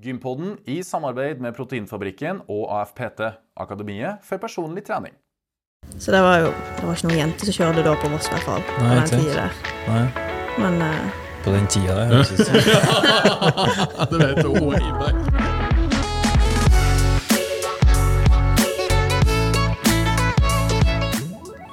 Gympodden i samarbeid med Proteinfabrikken og AFPT, Akademiet for personlig trening. Så det var jo det var ikke noen jenter som kjørte da på Voss, i hvert fall. På den tida der. Nei, Men uh... på den tida det høres ut som. det vet du,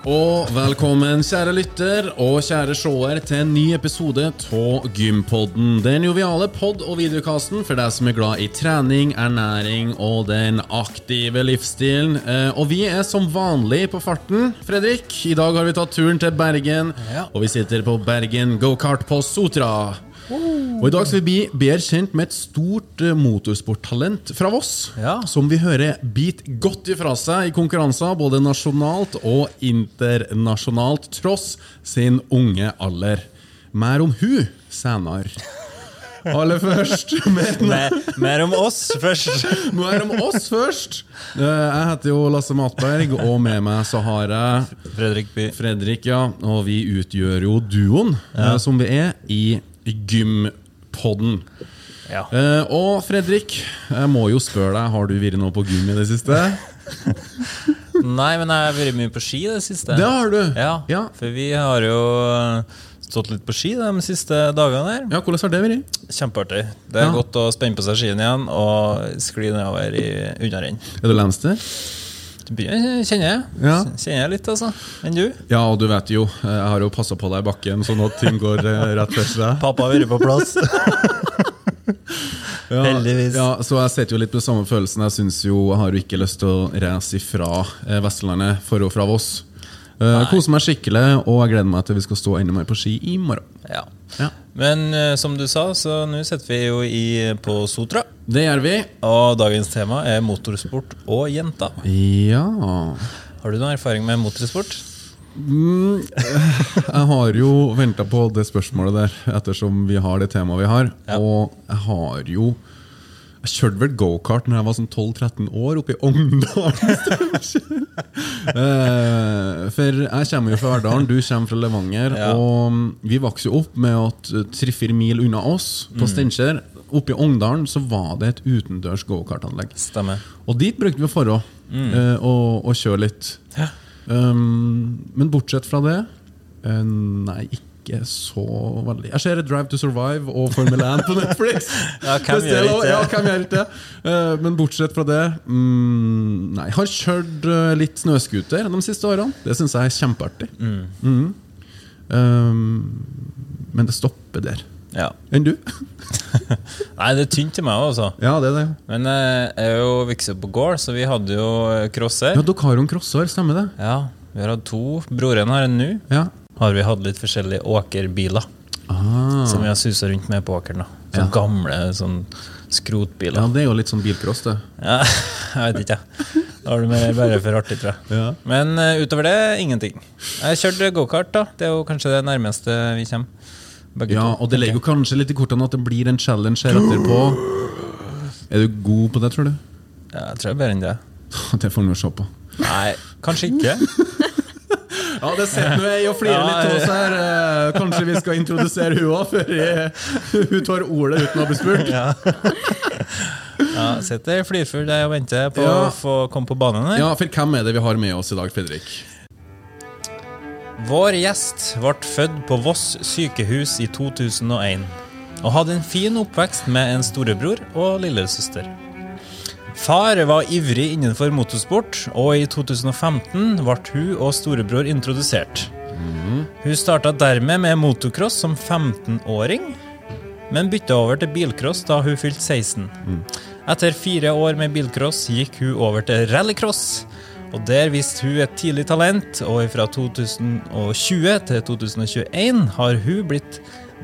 Og velkommen, kjære lytter og kjære seer, til en ny episode av Gympodden. Den joviale pod- og videokasten for deg som er glad i trening, ernæring og den aktive livsstilen. Eh, Og vi er som vanlig på farten. Fredrik, i dag har vi tatt turen til Bergen, og vi sitter på Bergen gokart på Sotra. Og I dag skal vi bli bedre kjent med et stort eh, motorsporttalent fra Voss. Ja. Som vi hører bit godt ifra seg i konkurranser både nasjonalt og internasjonalt, tross sin unge alder. Mer om hun senere. Aller først med Mer, mer om oss først. Mer om oss først. Eh, Jeg heter jo Lasse Matberg, og med meg så har jeg Fredrik By. Fredrik, ja. Og vi utgjør jo duoen ja. som vi er i Gympodden. Ja. Uh, og Fredrik, jeg må jo spørre deg, har du vært noe på gym i det siste? Nei, men jeg har vært mye på ski i det siste. Det har du! Ja, Ja. for vi har jo stått litt på ski de siste dagene her. Ja, hvordan har det vært? Kjempeartig. Det er Ja. godt å spenne på seg skien igjen og skli nedover i unnarenn. Er du lenster? Du begynner, kjenner jeg. Ja. Kjenner jeg litt, altså. Enn du? Ja, og du vet jo, jeg har jo passa på deg i bakken, sånn at ting går eh, rett for seg. Pappa har vært på plass. Ja, Heldigvis. Ja, så jeg sitter jo litt med samme følelsen. Jeg synes jo, jeg har jo ikke lyst til å reise ifra eh, Vestlandet for og fra Voss. Uh, Koser meg skikkelig, og jeg gleder meg til vi skal stå enda mer på ski i morgen. Ja. Ja. Men uh, som du sa, så nå setter vi jo i, på Sotra. Det gjør vi. Og dagens tema er motorsport og jenter. Ja Har du noen erfaring med motorsport? Mm, jeg har jo venta på det spørsmålet der, ettersom vi har det temaet vi har. Ja. Og jeg har jo Jeg kjørte vel gokart når jeg var sånn 12-13 år, oppe i Ongdalen. Eh, For jeg kommer jo fra Verdalen, du kommer fra Levanger. Ja. Og vi vokste jo opp med at tre-fire mil unna oss, Mm. på Steinkjer, oppe i Ongdalen, så var det et utendørs gokartanlegg. Og dit brukte vi å dra mm. og, og kjøre litt. Mm. Ja. Um, men bortsett fra det eh, Nei, ikke så veldig. Jeg ser Drive to Survive og Formel 1 på Netflix. Ja, hvem gjør ikke det? Ja, hvem gjør ikke? Eh, men bortsett fra det mm, Nei, har kjørt uh, litt snøscooter de siste årene. Det syns jeg er kjempeartig. Mm. Um, men det stopper der. Ja. Enn du? Nei, det er tynt til meg, altså. Ja, det er det. Men eh, jeg er jo vokst opp på gård, så vi hadde jo crosser. Ja, Dere har jo en crosser, stemmer det? Ja, vi har hatt to. Broren har en nå. Ja. Har vi hatt litt forskjellige åkerbiler Ah. som vi har susa rundt med på åkeren. da. Sånn Ja. gamle sånn ja, det er jo litt sånn bilcross, det. Ja, jeg vet ikke, jeg. Da har du mer bare for artig, tror jeg. Ja. Men uh, utover det, ingenting. Jeg kjørte gokart, da. Det er jo kanskje det nærmeste vi kommer. Begge Ja, to, og det legger jo kanskje litt i kortene at det blir en challenge her etterpå. Er du god på det, tror du? Ja, jeg tror jeg er bedre enn det. Det får vi se på. Nei, kanskje ikke. Ja, det sitter nå ei og flirer litt av oss her. Eh, Kanskje vi skal introdusere hun òg, før hun tar ordet uten å bli spurt. Ja. Ja, Sitter flirfull og venter på Ja. å få komme på banen her. Ja, for hvem er det vi har med oss i dag, Fredrik? Vår gjest ble født på Voss sykehus i 2001 og hadde en fin oppvekst med en storebror og lillesøster. Far var ivrig innenfor motorsport, og i 2015 ble hun og storebror introdusert. Hun starta dermed med motocross som 15-åring, men bytta over til bilcross da hun fylte 16. Etter fire år med bilcross gikk hun over til rallycross, og der viste hun et tidlig talent, og fra 2020 til 2021 har hun blitt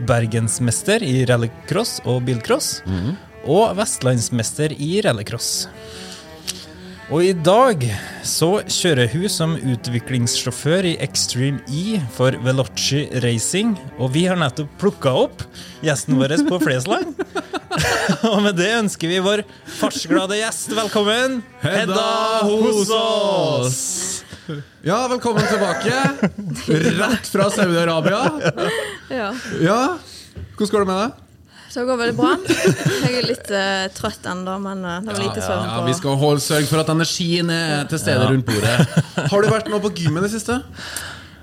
bergensmester i rallycross og bilcross, og vestlandsmester i rallycross. Og i dag så kjører hun som utviklingssjåfør i Extreme E for Veloci Racing, og vi har nettopp plukka opp gjesten vår på Flesland. og med det ønsker vi vår fartsglade gjest velkommen, Hedda Hosås! Ja, velkommen tilbake. Rett fra Saudi-Arabia. Ja. Ja, hvordan går det med deg? Så det går veldig bra. Jeg er litt uh, trøtt ennå, men uh, det var lite søvn Ja, vi skal holde sørge for at energien er til stede rundt bordet. Har du vært nå på gym i det siste?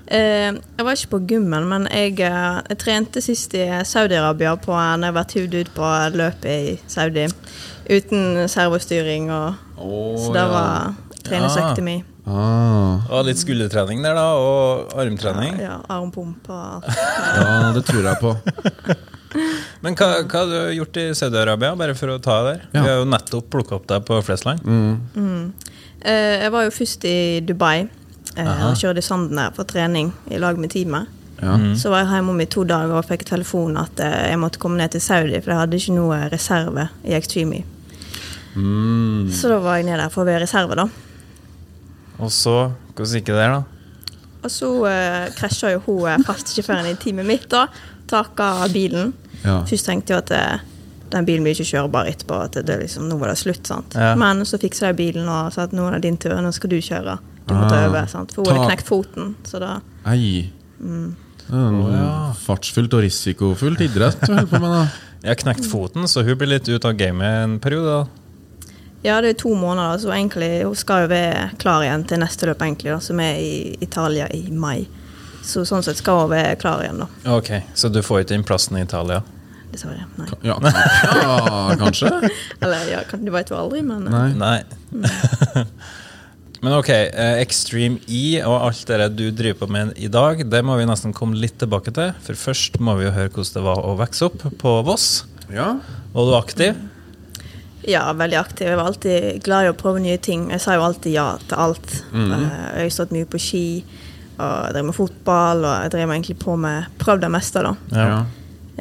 Uh, Jeg var ikke på gymmen, men jeg, jeg trente sist i Saudi-Arabia på når jeg var tuvd ut på løpet i Saudi. Uten servostyring og oh, Så det ja. var treningsøkta mi. Ah, Og litt skuldertrening der, da, og armtrening. Ja, armpump og alt. ja, det tror jeg på. Men hva, hva har du gjort i Saudi-Arabia, bare for å ta det der? Ja. Vi har jo nettopp plukka opp deg på Flesland. Eh, Jeg var jo først i Dubai eh, og kjørte i sanden der for trening i lag med teamet. Ja. Så var jeg hjemme om i to dager og fikk telefon at eh, jeg måtte komme ned til Saudi, for jeg hadde ikke noe reserve i Extreme. Mm. Så da var jeg ned der for å være reserve, da. Og så Hvordan gikk det der, da? Og så uh, krasja jo hun eh, fastsjåføren i teamet mitt, da. Taka bilen. Ja. Først tenkte jeg at eh, den bilen blir ikke kjørbar etterpå. At det liksom, nå var det slutt. sant? Ja. Men så fiksa jeg bilen og sa at nå er det din tur, nå skal du kjøre. Du må ta over. sant? For hun hadde knekt foten. Så da Ei. Mm. en ja. fartsfullt og risikofullt idrett du holder på med, da. Jeg har knekt foten, så hun blir litt ute av gamet en periode. da. Ja, det er to måneder, så egentlig hun skal jo være klar igjen til neste løp, egentlig, da, som er i Italia i mai. Så sånn sett skal hun være klar igjen, da. Ok, Så du får ikke inn plassen i Italia? Dessverre. Nei. Ja, ja kanskje? Eller ja, kan- du veit jo aldri, men eh, Nei. Nei. Men ok, eh, Extreme E og alt det du driver på med i dag, det må vi nesten komme litt tilbake til. For først må vi jo høre hvordan det var å vokse opp på Voss. Ja. Var du aktiv? ja, veldig aktiv. Jeg var alltid glad i å prøve nye ting. Jeg sa jo alltid ja til alt. Mm. Eh, Jeg har stått mye på ski, og jeg drev med fotball, og jeg drev egentlig på med Prøvd det meste, da. ja.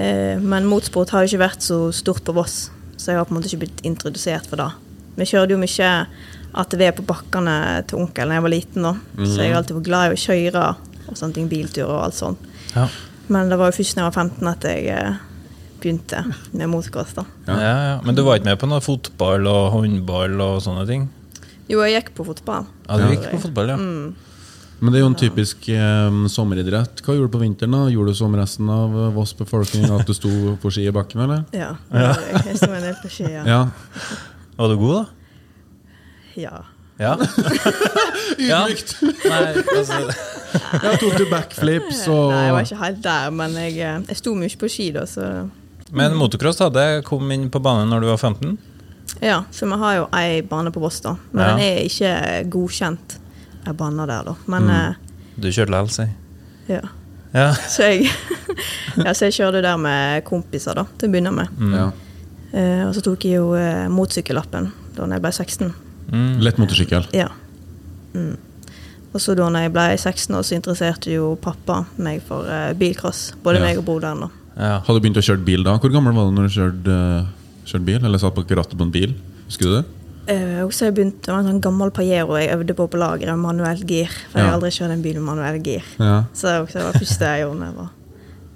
Eh, Men motorsport har jo ikke vært så stort på Voss, så jeg har på en måte ikke blitt introdusert for det. Vi kjørte jo mye ATV på bakkene til onkel da jeg var liten, da. så jeg har alltid vært glad i å kjøre og sånne ting, bilturer og alt sånt. Ja. Men det var jo først da jeg var 15 at jeg eh, begynte med motocross. da. Ja. Ja. Ja, Men du var ikke med på noe fotball og håndball og sånne ting? Jo, jeg gikk på fotball. Ja, du gikk på fotball, ja. Men det er jo en typisk eh, sommeridrett. Hva gjorde du på vinteren? da? Gjorde du som resten av eh, Voss befolkning, at du sto på ski i bakken, eller? Ja. Jeg, jeg sto en del på ski, ja. Ja. Var du god, da? ja. Ja. ja. Ydmykt! Altså, Ja, tok du backflips og Nei, jeg var ikke helt der, men jeg, eh, jeg sto mye på ski, da, så men motocross da, det kom inn på banen når du var 15? Ja, for vi har jo ei bane på Voss, da. Men Ja. den er ikke godkjent, ei banna der, da. Men Du kjørte likevel, si. eh, ja. Ja. Så jeg, ja, så jeg kjørte der med kompiser, da, til å begynne med. ja. Eh, og så tok jeg jo eh, motsykkellappen da jeg ble 16. Mm. Lett motorsykkel. Ja. Mm. Og så da jeg ble 16 år, så interesserte jo pappa meg for eh, bilcross. Både Ja. meg og broderen. da. ja. Hadde du begynt å kjøre bil da? Hvor gammel var du når du kjørte, eh, kjørte bil? Eller satt på rattet på en bil? Husker du det? Eh, og så jeg begynt med en sånn gammel Pajero jeg øvde på på lageret, med manuelt gir. For jeg har aldri kjørt en bil med manuelt gir. Ja. Så det var det første jeg gjorde da jeg var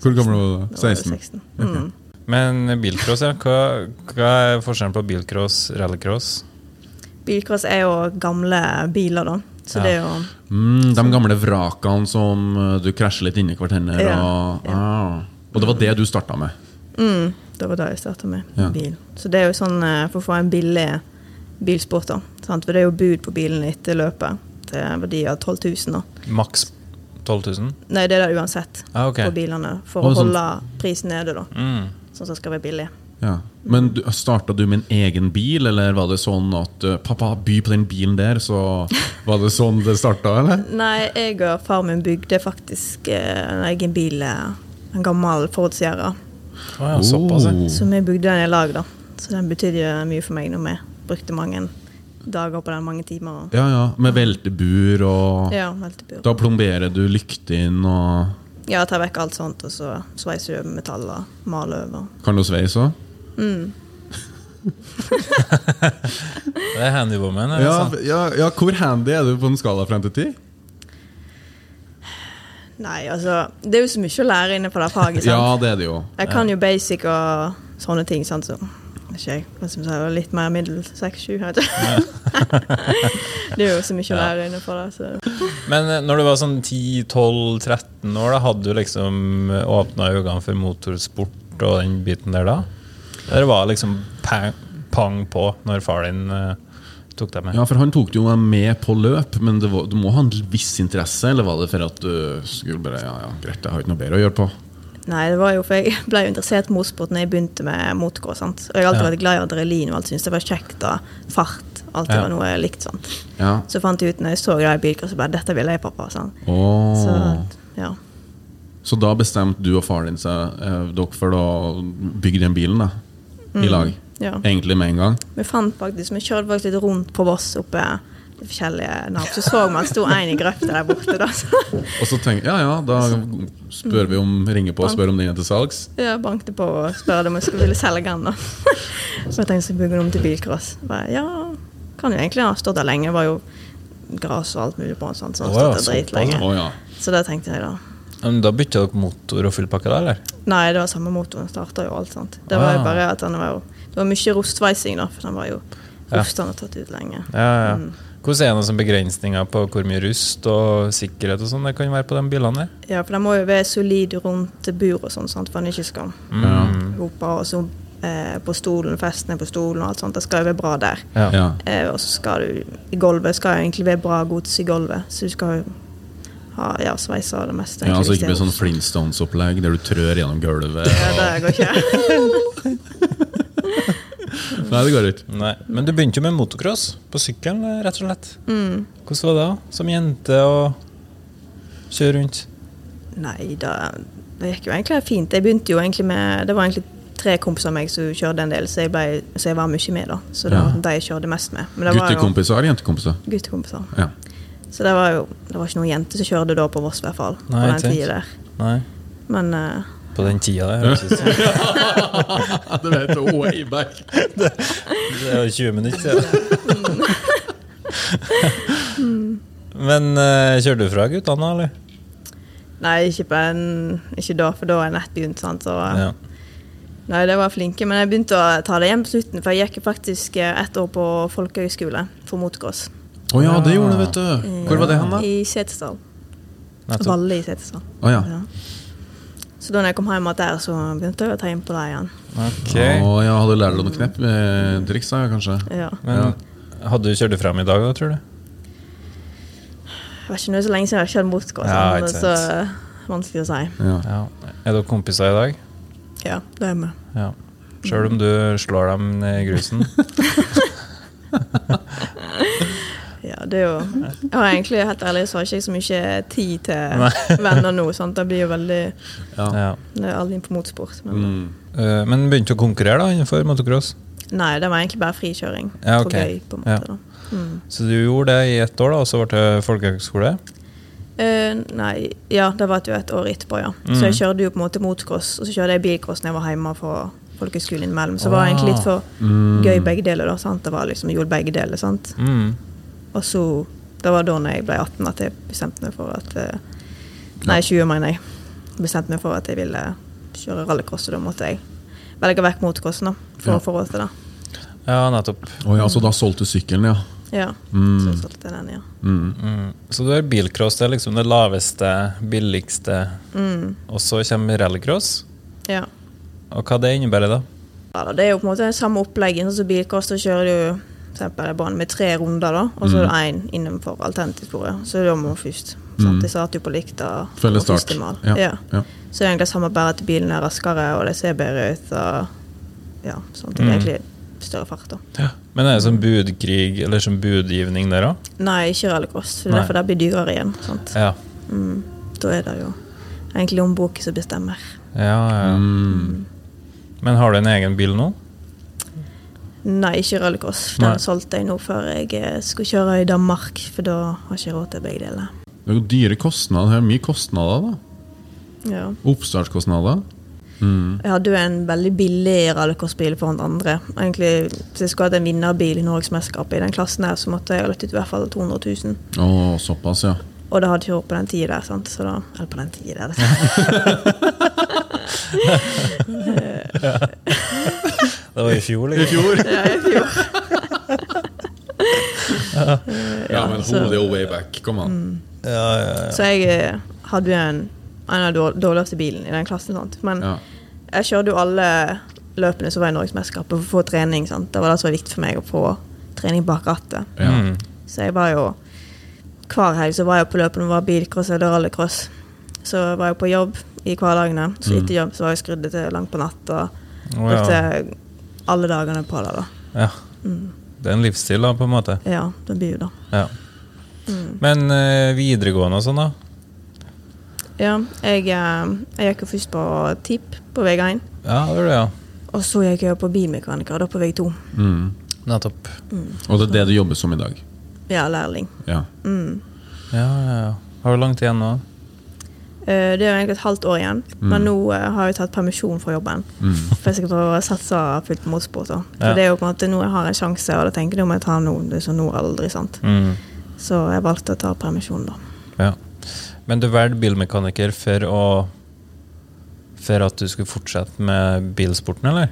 Hvor gammel var du da da? var jeg 16? 16. Mm. Men bilcross, ja. Hva, hva er forskjellen på bilcross rallycross? Bilcross er jo gamle biler, da. Så Ja. det er jo Mm, de gamle vrakene som eh, du krasjer litt inni hverandre. Ja, Og, ah. og det var det du starta med? mm, Det var det jeg starta med Ja. bil. Så det er jo sånn eh, for å få en billig bilsport, da. Sant? For det er jo bud på bilen etter løpet til verdi av 12 000, da. Maks 12 000? Nei, det er det uansett Ah, okay. på bilene. For Å, sånn. holde prisen nede, da. Mm. Sånn som det skal være billig. Ja. Men starta du med en egen bil, eller var det sånn at eh, 'pappa, by på den bilen der', så var det sånn det starta, eller? Nei, jeg og far min bygde faktisk eh, en egen bil. eh, En gammel Ford Sierra. Oh, ja, såpass. Oh. Så vi bygde den i lag, da. Så den betydde mye for meg når vi brukte mange dager på den, mange timer. Ja, ja. Med veltebur og ja, veltebur. Da plomberer du lyktene og Ja, tar vekk alt sånt, og så sveiser du over metall og maler over. Kan du sveise òg? Mm. Det er handywoman. er det Ja, sant? ja, ja, hvor handy er du på en skala fra 1 til 10? Nei, altså Det er jo så mye å lære inne på det faget. sant? Ja, det er det jo. Jeg kan jo basic og sånne ting, sant, så ikke jeg, hva skal man litt mer middel 6-7. vet det er jo så mye å lære inne på det. Så. Men eh, når du var sånn 10-12-13 år, da hadde du liksom åpna øynene for motorsport og den biten der da? Eller var det liksom pang, pang på når far din eh, tok deg med. Ja, for han tok jo deg med på løp, men det var, du må ha en viss interesse, eller var det for at du skulle bare Ja, ja, greit, jeg har ikke noe bedre å gjøre på? Nei, det var jo for jeg ble jo interessert i motorsport når jeg begynte med motocross. sant? Og jeg har alltid Ja. vært glad i adrenalin og alt syntes det var kjekt. og Fart. Alt det Ja. var noe jeg likte. sant? Ja. Så fant jeg ut når jeg så det i bilcross, bare dette vil jeg, pappa. sant? Åh. Så ja. Så da bestemte du og faren din seg eh, dere for å bygge den bilen da, i lag? ja. Egentlig med en gang? Vi fant faktisk, vi kjørte faktisk litt rundt på Voss oppe forskjellige nav. Så så man sto en i grøfta der borte. da. Og så tenkte jeg ja, ja, da spør vi om ringer på og spør om den er til salgs. Ja, bankte på og spurte om jeg skulle ville selge den. da. Så jeg tenkte jeg skulle bygge den om til bilcross. Bare, Ja, kan jo egentlig ha stått der lenge. Det var jo gras og alt mulig på den. sånn, så Å ja, dritlenge. Ja. Så det tenkte jeg da. Men da bytta dere motor og fullpakke da? eller? Nei, det var samme motoren. Starta jo alt. sant? Det Ah. var jo bare at den var jo Det var mye rostsveising, da, for den var jo og tatt ut lenge. Ja, ja. Mm. Hvordan er det noen begrensninger på hvor mye rust og sikkerhet og sånn det kan være på de bilene der? Ja, for de må jo være solide rundt bur og sånn, for for den ikke skal Ja. hope. Og så eh, på stolen, festene på stolen og alt sånt. Det skal jo være bra der. Ja. ja. Eh, og så skal du I gulvet skal jo egentlig være bra gods i gulvet, så du skal jo ha ja, sveisa og det meste. ja altså ikke bli sånn. Flintstones-opplegg der du trør gjennom gulvet. Ja, det går ikke. Nei, det går ikke. Nei. Men du begynte jo med motocross på sykkel, rett og slett. Mm. Hvordan var det da, som jente å kjøre rundt? Nei, da, det gikk jo egentlig fint. Jeg begynte jo egentlig med Det var egentlig tre kompiser av meg som kjørte en del, så jeg, ble, så jeg var mye med, da. Så det Ja. var de jeg kjørte mest med. Men det var jo Guttekompiser eller jentekompiser? guttekompiser. Ja. Så det var jo Det var ikke noen jenter som kjørte da på Voss, i hvert fall. Nei, på den tida der. Nei, Men eh, på den tida der. det vet du, way back. Det er jo 20 minutter siden. Men uh, kjører du fra guttene, eller? Nei, ikke, på en, ikke da, for da var jeg nett begynt. Sant? Så, Ja. Nei, det var flinke, men jeg begynte å ta det hjem på slutten, for jeg gikk faktisk eh, ett år på folkehøgskole for motocross. Å ja, det gjorde du, vet du. Hvor var det hen, da? I Setesdal. Valle i Setesdal. Oh, ja. Ja. Så da jeg kom hjem der, så begynte jeg å ta inn på det igjen. Ok. Og ja, Hadde lært deg noen knep med triks, da, kanskje? Ja. Men hadde du kjørt det fram i dag, da, tror du? Det var ikke noe så lenge siden jeg har kjørt motocross, Ja, så vanskelig å si. Ja. Ja. Er dere kompiser i dag? Ja, det er vi. Ja. Sjøl om du slår dem i grusen? Ja, det er jo Jeg har egentlig helt ærlig så har ikke jeg så mye tid til venner nå. Sant? Det blir jo veldig Ja. Ja. Det er alle inn på motorsport. Men Mm. uh, Men begynte du å konkurrere da innenfor motocross? nei, det var egentlig bare frikjøring. Ja, okay. gøy, på en Ja. måte. Da. Mm. Så du gjorde det i ett år, da, og så ble det folkehøgskole? Uh, nei, ja, det var jo et år etterpå, ja. Mm. Så jeg kjørte jo på en måte motocross, og så kjørte jeg bilcross når jeg var hjemme fra folkehøgskolen innimellom. Så det var egentlig litt for Mm. gøy begge deler, da. Sant? Det var liksom, jeg gjorde begge deler, sant. Mm. Og så Det var da jeg ble 18 at jeg bestemte meg for at eh, Nei, 20, mener jeg. Bestemte meg for at jeg ville kjøre rallycross, og da måtte jeg velge vekk motocrossen, da. For Ja. å få råd til det. Ja, nettopp. Oh, ja, så da solgte du sykkelen, ja. Ja. Mm. Så solgte jeg den, ja. Mm. Mm. Så du har bilcross, det er liksom det laveste, billigste, Mm. og så kommer rallycross. ja. Og hva det innebærer da? Ja, det er jo på en måte samme opplegget. Sånn som bilcross, så kjører du for eksempel en bane med tre runder, da, og så er det én innenfor alternativsporet. Så da må man først. Sant? De starter jo på likt da. Følge start. Ja. Ja. Ja. Så det er egentlig det samme, bare at bilen er raskere, og det ser bedre ut. Og ja, sånn. Det er Mm. egentlig større fart, da. Men er det sånn budkrig, eller sånn budgivning der òg? Nei, ikke rallycross, for Nei. derfor det blir dyrere igjen. Sant? Ja. Mm. Da er det jo egentlig lommeboka som bestemmer. Ja, ja. Mm. Men har du en egen bil nå? Nei, ikke rallycross. Nei. Den solgte jeg nå før jeg eh, skulle kjøre i Danmark, for da har jeg ikke råd til begge deler. Det er jo dyre kostnader. Det er mye kostnader, da. Ja. Oppstartskostnader. Mm. Jeg hadde jo en veldig billig rallycrossbil foran andre. Egentlig, Hvis jeg skulle hatt en vinnerbil i Norgesmesterskapet i den klassen her, så måtte jeg ha lagt ut i hvert fall 200 000. Oh, såpass, ja. Og det hadde ikke vært på den tida der, sant. Så da, eller på den tida der. Det var i fjor, I liksom. fjor. ja, i fjor. Ja, men så- hold it way back. Kom an. Ja, ja, ja. Så jeg eh, hadde jo en, en av de dårligste bilen i den klassen. Sant? Men Ja. jeg kjørte jo alle løpene som var i Norgesmesterskapet, for å få trening. Sant? Det var det som var viktig for meg, å få trening bak rattet. Ja. Mm. Så jeg var jo Hver helg så var jeg på løpene, var bilcross eller rallycross. Så var jeg på jobb i hverdagene. Så Mm. etter jobb så var jeg skrudd til langt på natt og Å, ja. Alle dagene på det. da. ja. Det er en livsstil, da, på en måte. Ja, det blir jo det. Ja. Mm. Men eh, videregående og sånn, da? Ja, jeg, eh, jeg gikk jo først på TIP på vei 1. Ja, det var det, ja. Og så gikk jeg på bimekaniker da på vei 2. Mm. Nettopp. Og det er det du jobber som i dag? Ja, lærling. Ja. Mm. Ja, ja, ja. Har du lang tid igjen nå? Eh, Det er jo egentlig et halvt år igjen, men nå eh, har jeg tatt permisjon fra jobben. Mm. For jeg skal prøve å satse fullt på motorsport. For Ja. det er jo på en måte nå jeg har en sjanse, og da tenker jeg om jeg tar nå. Det er så nå aldri, sant. Mm. Så jeg valgte å ta permisjon, da. Ja. Men du valgte bilmekaniker for å For at du skulle fortsette med bilsporten, eller?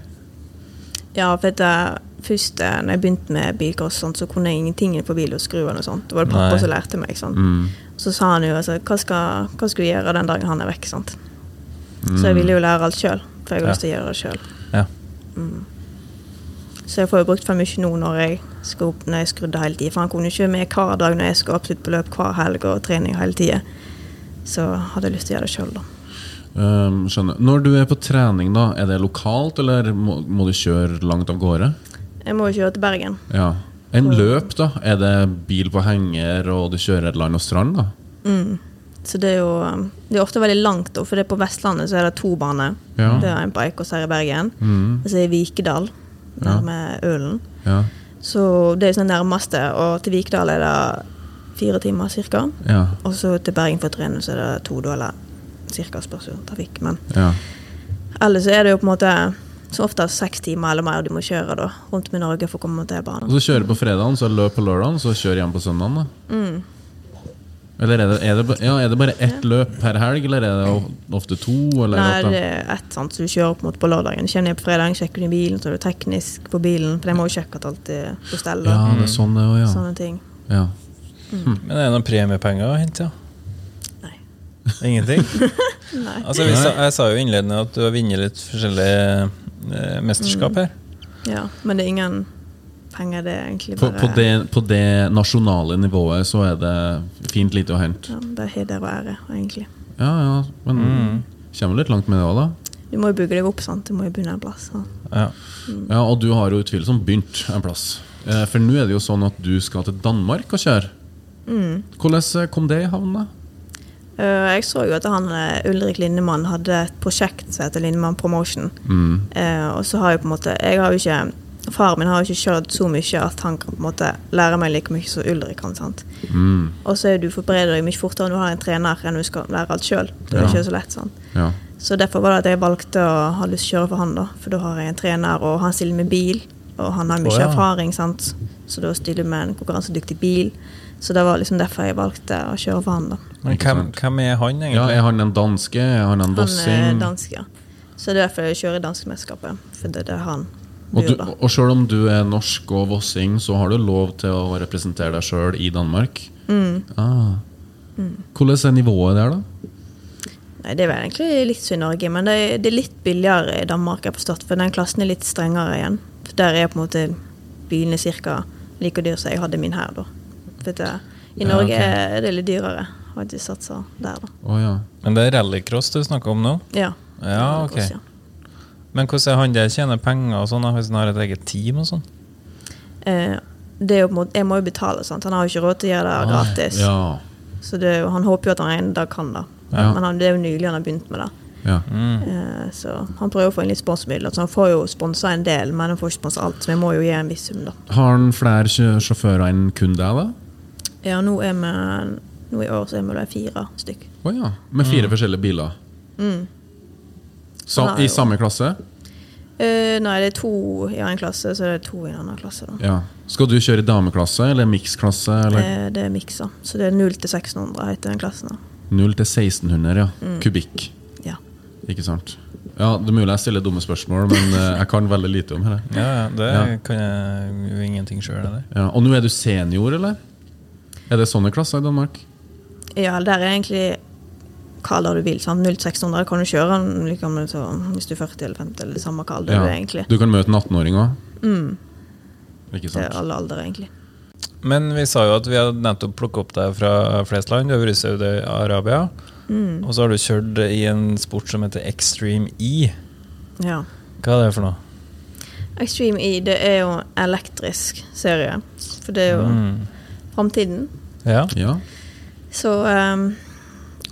Ja, for jeg, først eh, når jeg begynte med bilcross, så kunne jeg ingenting på bil og skru. Det var det pappa Nei. som lærte meg. sant? Mm. Så sa han jo altså, hva skal, hva skal du gjøre den dagen han er vekk? sant? Mm. Så jeg ville jo lære alt sjøl, for jeg har Ja. lyst til å gjøre det sjøl. Ja. Så jeg får jo brukt for mye nå når jeg skal opp når jeg skrudde hele tida. For han kunne ikke være med hver dag når jeg skulle absolutt på løp hver helg og trening hele tida. Så hadde jeg lyst til å gjøre det sjøl, da. Um, skjønner. Når du er på trening, da, er det lokalt, eller må, må du kjøre langt av gårde? Jeg må jo kjøre til Bergen. Ja. En løp, da? Er det bil på henger, og du kjører land og strand, da? Så det er jo um, det er ofte veldig langt, for det er på Vestlandet så er det to baner. Ja. Det er en på Eikås her i Bergen, Mm. og så er det Vikedal, Ja. med Ølen. Ja. Så det er sånn nærmeste, og til Vikedal er det fire timer cirka. Ja. Og så til Bergen for trening så er det to, da, eller cirka spørs jo trafikk. Men ja. ellers så er det jo på en måte så ofte seks timer eller mer de må kjøre da, rundt med Norge for å komme til Og banen. så kjører på fredagen, så løp på lørdagen, så kjør hjem på søndagen, da? Mm. Eller er det, er, det, ja, er det bare ett løp per helg, eller er det ofte to? Eller Nei, det er ett, sant, så du kjører på på lørdagen. Kjenner jeg på fredagen, sjekker du bilen, så er du teknisk på bilen, for de må jo sjekke at alt er på stell. ja, det er sånn det også, ja. Sånne ting. ja. Men er det noen premiepenger å hente? Ja? Nei. Ingenting? Nei. Altså, vi sa, jeg sa jo innledende at du har vunnet litt forskjellige mesterskap her. Ja, men det er ingen penger, det er egentlig På, bare på, det, på det nasjonale nivået så er det fint lite å hente. ja, Det er heder og ære, egentlig. Ja, ja, men kommer litt langt med det òg, da. Du må jo bygge deg opp, sant. Du må jo begynne en plass. Ja. Ja. Ja, Og du har jo utvilsomt begynt en plass. Eh, For nå er det jo sånn at du skal til Danmark og kjøre. Hvordan eh, kom det i havn, da? Eh, jeg så jo at han eh, Ulrik Lindemann hadde et prosjekt som heter Lindemann Promotion. Mm. Eh, og så har jeg på en måte Jeg har jo ikke Faren min har jo ikke kjørt så mye at han kan på en måte lære meg like mye som Ulrik kan. sant? Mm. Og så er du forbereder deg mye fortere når du har en trener enn du skal lære alt sjøl. Det er Ja. ikke så lett. sant? Ja. Så derfor var det at jeg valgte å ha lyst til å kjøre for han, da. For da har jeg en trener, og han stiller med bil, og han har mye oh, ja. erfaring, sant. Så da stiller jeg med en konkurransedyktig bil. Så det var liksom derfor jeg valgte å kjøre for han, da. Men hvem, hvem er han, ja, egentlig? Er han en danske? Er han en Han er dansk, ja. Så det er derfor jeg kjører i danskmesterskapet. For det er det han Og, du, og selv om du er norsk og vossing, så har du lov til å representere deg sjøl i Danmark? Mm. Ah. Hvordan er nivået der, da? Nei, det er vel egentlig litt som i Norge, men det er, det er litt billigere i Danmark, jeg har forstått, for den klassen er litt strengere igjen. For der er på en måte bilene ca. like dyr som jeg hadde min her, da. For du. I Ja, Norge er det litt dyrere. Har ikke satsa der, da. Oh, ja. Men det er rallycross du snakker om nå? Ja. Ja, ok. Ja. Men hvordan er han der tjener penger og sånn, hvis han har et eget team og sånn? Eh, det er jo på en måte, jeg må jo betale, sant. Han har jo ikke råd til å gjøre det gratis. Ah, Ja. Så det, er jo- han håper jo at han en dag kan det. Ja. Men han, det er jo nylig han har begynt med det. ja. Mm. Eh, så han prøver å få inn litt sponsormidler. Så han får jo sponsa en del, men han får ikke sponsa alt. Så vi må jo gi en viss sum, da. Har han flere sjåfører enn kun deg, da? Ja, nå er vi Nå i år så er vi vel fire stykk. Å ja. Med fire forskjellige biler? Mm. Så, I samme klasse? Uh, nei, det er to i en klasse, så det er to i en annen klasse, da. Ja. Skal du kjøre i dameklasse eller miksklasse? Eller? Eh, det er miksa. Så det er 0 til 1600 heter den klassen. da. 0 til 1600, ja. Mm. Kubikk. Ja. Ikke sant? Ja, Det er mulig jeg stiller dumme spørsmål, men eh, jeg kan veldig lite om det. Ja, det Ja. kan jeg jo ingenting sjøl, eller? Ja. Og nå er du senior, eller? Er det sånne klasser i Danmark? ja, der er egentlig hva det du vil. Sant? 0600 kan du kjøre liksom, så, hvis du er 40 eller 50, eller samme hva det Ja. du er egentlig. Du kan møte en 18-åring òg. Mm, Ikke det er alle aldre, egentlig. Men vi sa jo at vi hadde nettopp plukket opp deg fra flest land. Du har vært i Saudi-Arabia. Mm, Og så har du kjørt i en sport som heter Extreme E. ja. Hva er det for noe? Extreme E, det er jo elektrisk serie. For det er jo Mm. framtiden. Ja. Ja. Så um,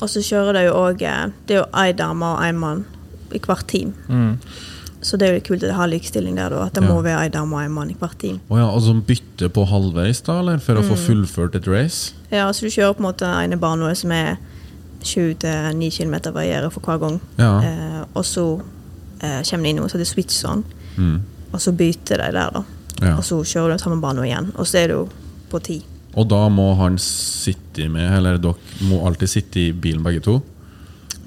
Og så kjører det jo òg Det er jo ei dame og ei mann i hvert team. Mm. Så det er jo kult at de har likestilling der, da. At det Ja. må være ei dame og ei mann i hvert team. Å ja, og så bytte på halvveis, da, eller? For å få fullført et race? Ja, så du kjører på en måte ene bane som er 7-9 km varierer for hver gang. Ja. Eh, og så eh, kommer det inn noe som heter switch on, Mm. og så bytter de der, da. ja. Og så kjører du samme bane igjen. Og så er det jo på ti. Og da må han sitte med, eller dere må alltid sitte i bilen begge to?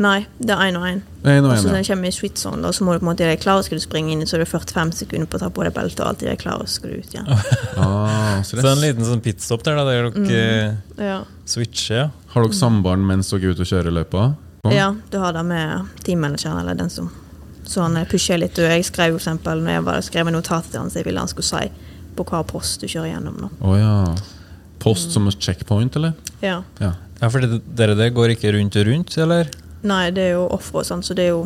Nei, det er én og én. Og Og så når ja. kommer i sweet zone, da, så må du på en måte gjøre deg klar, skal du springe inn, så er det 45 sekunder på å ta på deg beltet, og alltid gjøre deg klar, og så skal du ut igjen. Ah, Så en liten sånn pitstop der, da, der dere Ja. switcher. Ja. Har dere samband mens dere er ute og kjører løypa? Ja, du har det med teammanageren, eller den som Så han eh, pusher litt. Og jeg skrev for eksempel, når jeg var, skrev en notat til han så jeg ville han skulle si på hva post du kjører gjennom. nå. Oh, ja. Post som et checkpoint, eller? Ja. Ja. Ja, for dere det går ikke rundt og rundt, eller? Nei, det er jo ofre og sånn, så det er jo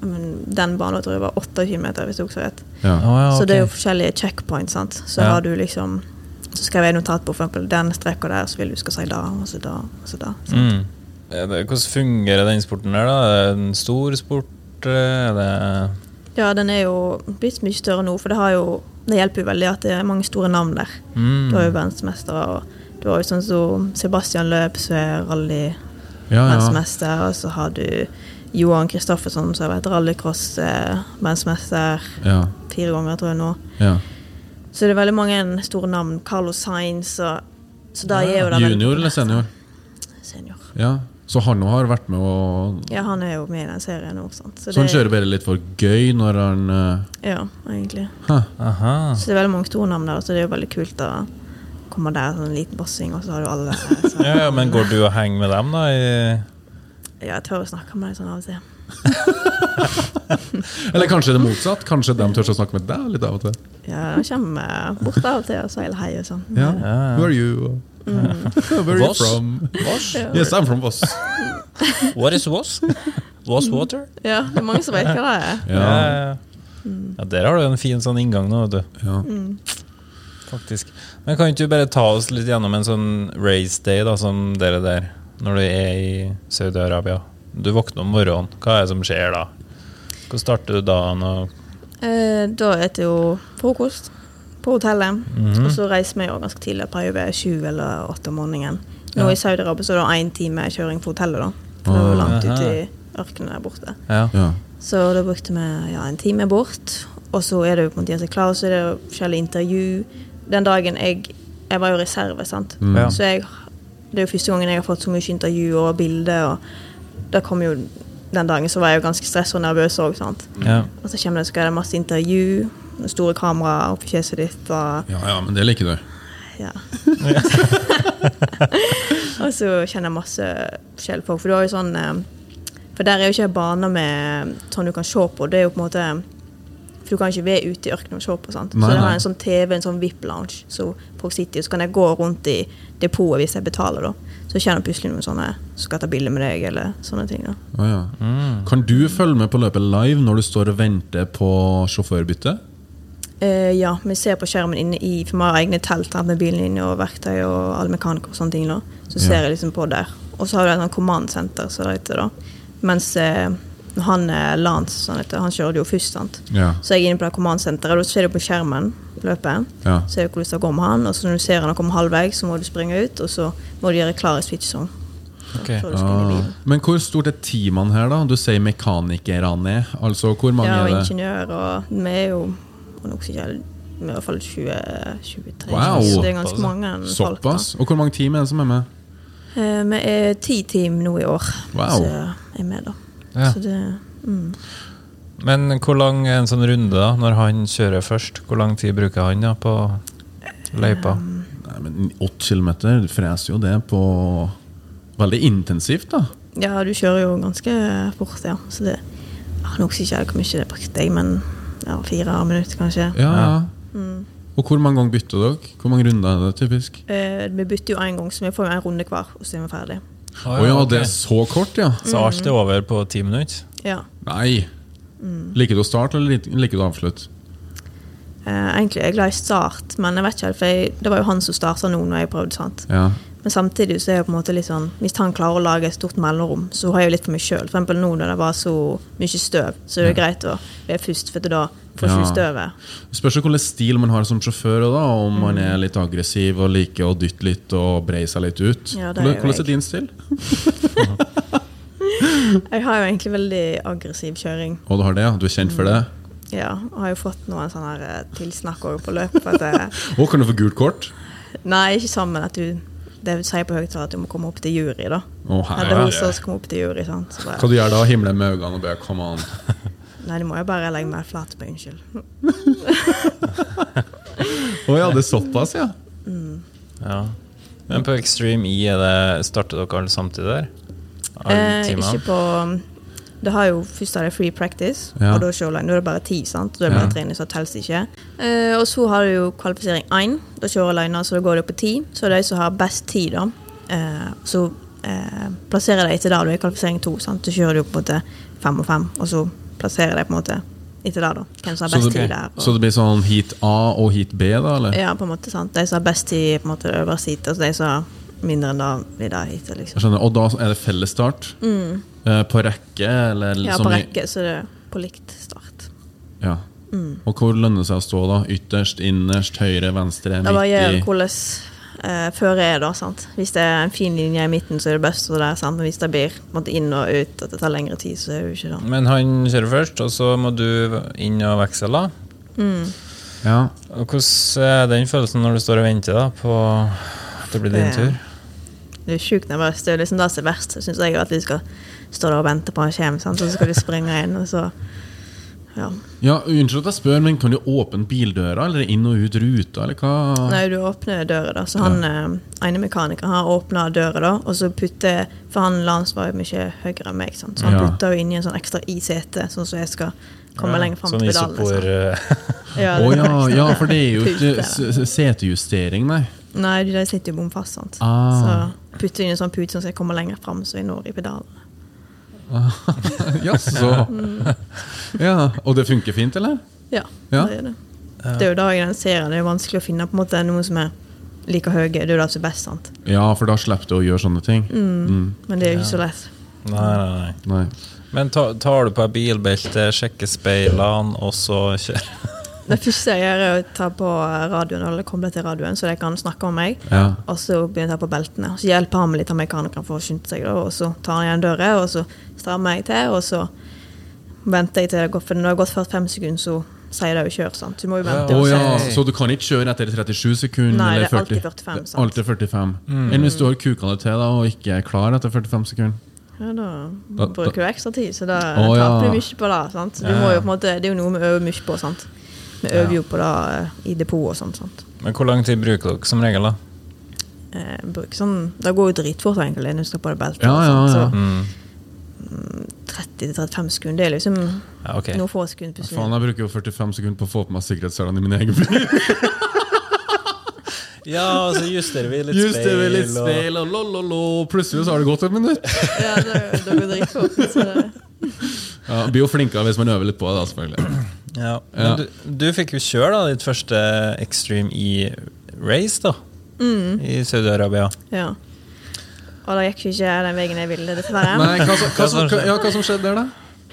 Den banen tror jeg var 8 km, hvis jeg også vet. ja. Oh, ja, Så det er jo forskjellige checkpoints, sant. Så Ja. har du liksom Så skrev jeg notat på for eksempel den streka der, så vil du skal si da, og så da, og så da. Mm. Hvordan fungerer den sporten der, da? Er det en stor sport? eh, Er det Ja, den er jo blitt mye større nå, for det har jo Det hjelper jo veldig at det er mange store navn der. mm. Du har jo verdensmestere, og du har jo sånn som Sebastian Løp, som er ja, ja. rally-verdensmester, og så har du Johan Kristoffersson, som har vært rallycross-verdensmester ja. fire ganger, tror jeg nå. ja. Så det er veldig mange store navn. Carlos Sainz og Så da Ja. Junior eller senior? Senior. Ja. Så han har vært med å Ja, han er jo med i den serien òg. Så, Så han kjører bare litt for gøy når han uh... Ja, egentlig. Huh. Aha. Så det er veldig mange stornavn der, så det er jo veldig kult å komme der, sånn en liten bossing, og så har du alle så. Ja, ja, men går du og henger med dem, da? I Ja, jeg tør å snakke med dem sånn av og til. Eller kanskje det motsatt? Kanskje de tør å snakke med deg litt av og til? Ja, de kommer bort av og til og sier hei og sånn. Ja. Ja, ja. Who are you? Where are you from? Voss? Ja. Yes, I'm from Voss. What is Voss? Voss Water? Ja, det er mange som vet hva det er. Ja. ja. ja der har du en fin sånn inngang nå, vet du. ja. Faktisk. Men kan ikke du bare ta oss litt gjennom en sånn race day, da, som dere der, når du er i Saudi-Arabia? Du våkner om morgenen, hva er det som skjer da? Hvordan starter du dagen? Eh, da spiser jeg jo frokost på hotellet. Mhm. Og så reiser vi jo ganske tidlig. Pleier ved sju eller åtte om morgenen. Nå Ja. i Saudi-Arabia så er det én time kjøring fra hotellet, da. For det er jo langt ute i ørkenen der borte. ja. ja. Så da brukte vi ja, en time bort. Og så er det jo på en måte å gjøre klar, så er det forskjellige intervju. Den dagen jeg Jeg var jo reserve, sant. Mm. Ja. Så jeg Det er jo første gangen jeg har fått så mye intervju og bilder, og det kom jo Den dagen så var jeg jo ganske stressa og nervøs òg, ja. Og så kommer det, så skal det masse intervju, store kamera oppi fjeset ditt, og ja, ja, men det liker du. ja. og så kjenner jeg masse forskjellige folk. For du har jo sånn eh, For der er jo ikke baner med sånn du kan se på. Det er jo på en måte For du kan ikke være ute i ørkenen og se på. sant? Nei, så det har en sånn TV, en sånn VIP-lounge. Så folk sitter, så kan jeg gå rundt i depotet hvis jeg betaler, da. Så kjenner jeg plutselig noen sånne som skal ta bilde med deg, eller sånne ting. da. Oh, ja. Mm. Kan du følge med på løpet live når du står og venter på sjåførbytte? Eh, ja, vi ser på skjermen inne i For vi har egne telt med bilen inne og verktøy og alle mekanikere og sånne ting. da. Så Ja. ser jeg liksom på der. Og så har du et sånt command center, som det heter. da. Mens uh, han er Lance, sånn heter, han kjører det jo først. sant? Ja. Så jeg er inne på det command centeret, og da ser du på skjermen løpet. ja. Ser du hvordan det går med han, og så når du ser han kommer halvveis, så må du springe ut, og så må du gjøre klar i switch-song. Ok. Før du skal inn i Ah. Men hvor stort er teamene her, da? Du sier mekanikerne. Altså, hvor mange Ja, og er det? ingeniør, og vi er jo og sikkert er i hvert fall 20, 23. Wow. Så det er ganske mange folk. da. Såpass? Og hvor mange team er det som er med? Eh, Vi er ti team nå i år Wow. som er med, da. Ja. Så det, mm. Men hvor lang er en sånn runde, da, når han kjører først? Hvor lang tid bruker han da på løypa? Um, Nei, men Åtte kilometer, freser jo det på Veldig intensivt, da. Ja, du kjører jo ganske fort, ja. Så det jeg har nok ikke hvor mye det brukte jeg, men ja, fire minutter kanskje. Ja, ja. Mm. Og hvor mange ganger bytter dere? Hvor mange runder er det typisk? Eh, vi bytter jo én gang, så vi får jo en runde hver, og så er vi ferdig. Å ja, okay. det er så kort, ja? Så alt er over på ti minutter? Ja. Nei. Liker du å starte, eller liker du å avslutte? Eh, egentlig er jeg glad i start, men jeg vet ikke helt, for jeg, det var jo han som starta nå når jeg prøvde. sant? Ja. Men samtidig så er jeg på en måte litt sånn Hvis han klarer å lage et stort mellomrom, så har jeg jo litt for meg sjøl. Eksempel nå når det var så mye støv, så er det greit å være først, for da får du Ja. du Det Spørs hvilken stil man har som sjåfør, da, om man er litt aggressiv og liker å dytte litt og breie seg litt ut. Ja, hvordan, hvordan er din stil? Jeg har jo egentlig veldig aggressiv kjøring. Og du har det, ja? Du er kjent for det? Ja, og har jo fått noen sånne her eh, tilsnakk på løpet. Å, kan du få gult kort? nei, ikke sammen at du Det sier på høyttaler at du må komme opp til jury, da. Eller hun herre. som skal komme opp til jury. sant? Så Hva bare, du gjør da? Himle med øynene og be come on. nei, det må jeg bare legge meg flat på. Unnskyld. Å ja, det er såpass, ja? Ja. Men på Extreme E, er det, starter dere alle samtidig der? Alle Eh, timene? ikke på Det har jo først har det free practice, Ja. og da er det bare ti, sant? Da er det bare Ja. trening, så telles ikke. Uh, og så har du jo kvalifisering 1. Da kjører alene, så da går det på ti. Så de som har best tid, da, eh, så uh, plasserer de etter der. du er i kvalifisering 2. Sant? Så kjører du på en måte fem og fem, og så plasserer de på en måte etter det, da. Hvem som har best tid der. Og, så det blir sånn heat A og heat B, da? eller? ja, på en måte, sant. De som har best tid, på en måte øverst heat, Altså de som har mindre enn det, blir det heatet, liksom. Jeg skjønner, Og da er det felles start? Eh, på rekke, eller Mm. Ja, som på i- rekke, så det er på likt start. Ja. Mm. Og hvor lønner det seg å stå, da? Ytterst, innerst, høyre, venstre, Det varierer gjør i? hvordan uh, føret er, da. sant? Hvis det er en fin linje i midten, så er det best. Og der, sant? Men hvis det blir måte, inn og ut, at det tar lengre tid, så er det jo ikke det. Men han kjører først, og så må du inn og veksle. da. Ja. Og Hvordan er den følelsen når du står og venter da, på at det blir din Det- tur? Du er sjukt nervøs. Det er liksom det som er verst, syns jeg, at vi skal stå der og venter på han kommer, sant? og så skal du springe inn, og så Ja. ja, Unnskyld at jeg spør, men kan du åpne bildøra, eller inn og ut ruta, eller hva? Nei, du åpner døra, da. Så han ja. ene mekanikeren har åpna døra, da, og så putter For han Lance var jo mye høyere enn meg, sant? så han Ja. putter jo inn i en sånn ekstra i setet, sånn så jeg skal komme lenger fram sånn til pedalene. isopor eh, Ja, oh, ja, ja, for det er jo ikke setejustering, nei. Nei, de sitter jo bom fast, sant. Ah. Så putter inn en sånn pute som jeg kommer lenger fram, så jeg når i pedalen. Jaså. Ja, og det funker fint, eller? Ja, Ja. det gjør det. Det er jo da den serien det er vanskelig å finne på en måte noen som er like høye. Det er jo det som er best, sant. Ja, for da slipper du å gjøre sånne ting. Mm. Men det er jo ikke så lett. Nei, nei, nei. Nei. Men tar, tar du på deg bilbelte, sjekker speilene, og så kjører Det første jeg gjør, er å ta på radioen, eller koble til radioen, så de kan snakke med meg. Ja. Og så begynner jeg å ta på beltene. Så hjelper han meg litt av mekanikeren for å skynde seg, da, og så tar han igjen døra, og så strammer jeg til, og så venter jeg til det går for når det har gått 45 sekunder, så sier det jo kjør, sant. Du må jo vente. Og ja, så du kan ikke kjøre etter 37 sekunder? Nei, eller det er alltid 45, sant. Alltid 45. Enn hvis du har kuka det til da, og ikke er klar etter 45 sekunder? Ja, da Da- bruker du ekstra tid, så da oh, taper du mye på det. sant? Du må jo på en måte, Det er jo noe vi øver mye på. sant? Vi øver jo på det eh, i depot og sånt. Men hvor lang tid bruker dere som regel, da? Eh, bruker sånn, Det går jo dritfort egentlig når du skal på det beltet. Ja, ja, ja. Mm. 30-35 sekunder, det er liksom Ja, okay. noen få sekunder Faen, jeg bruker jo 45 sekunder på å få på meg sikkerhetsselene i min egen bil. Ja, og så justerer vi litt Justerer vi litt og- speil, og lololo. Plutselig så har det gått et minutt. Ja, det, det går dritfort. Så Ja, Blir jo flinkere hvis man øver litt på det, da, selvfølgelig. Ja. Ja. Men du, du fikk jo kjøre da, ditt første Extreme E-race, da. Mm. I Saudi-Arabia. ja. Og det gikk jo ikke den veien jeg ville, dessverre. Nei, hva, som- hva, som- ja, hva som skjedde der, da?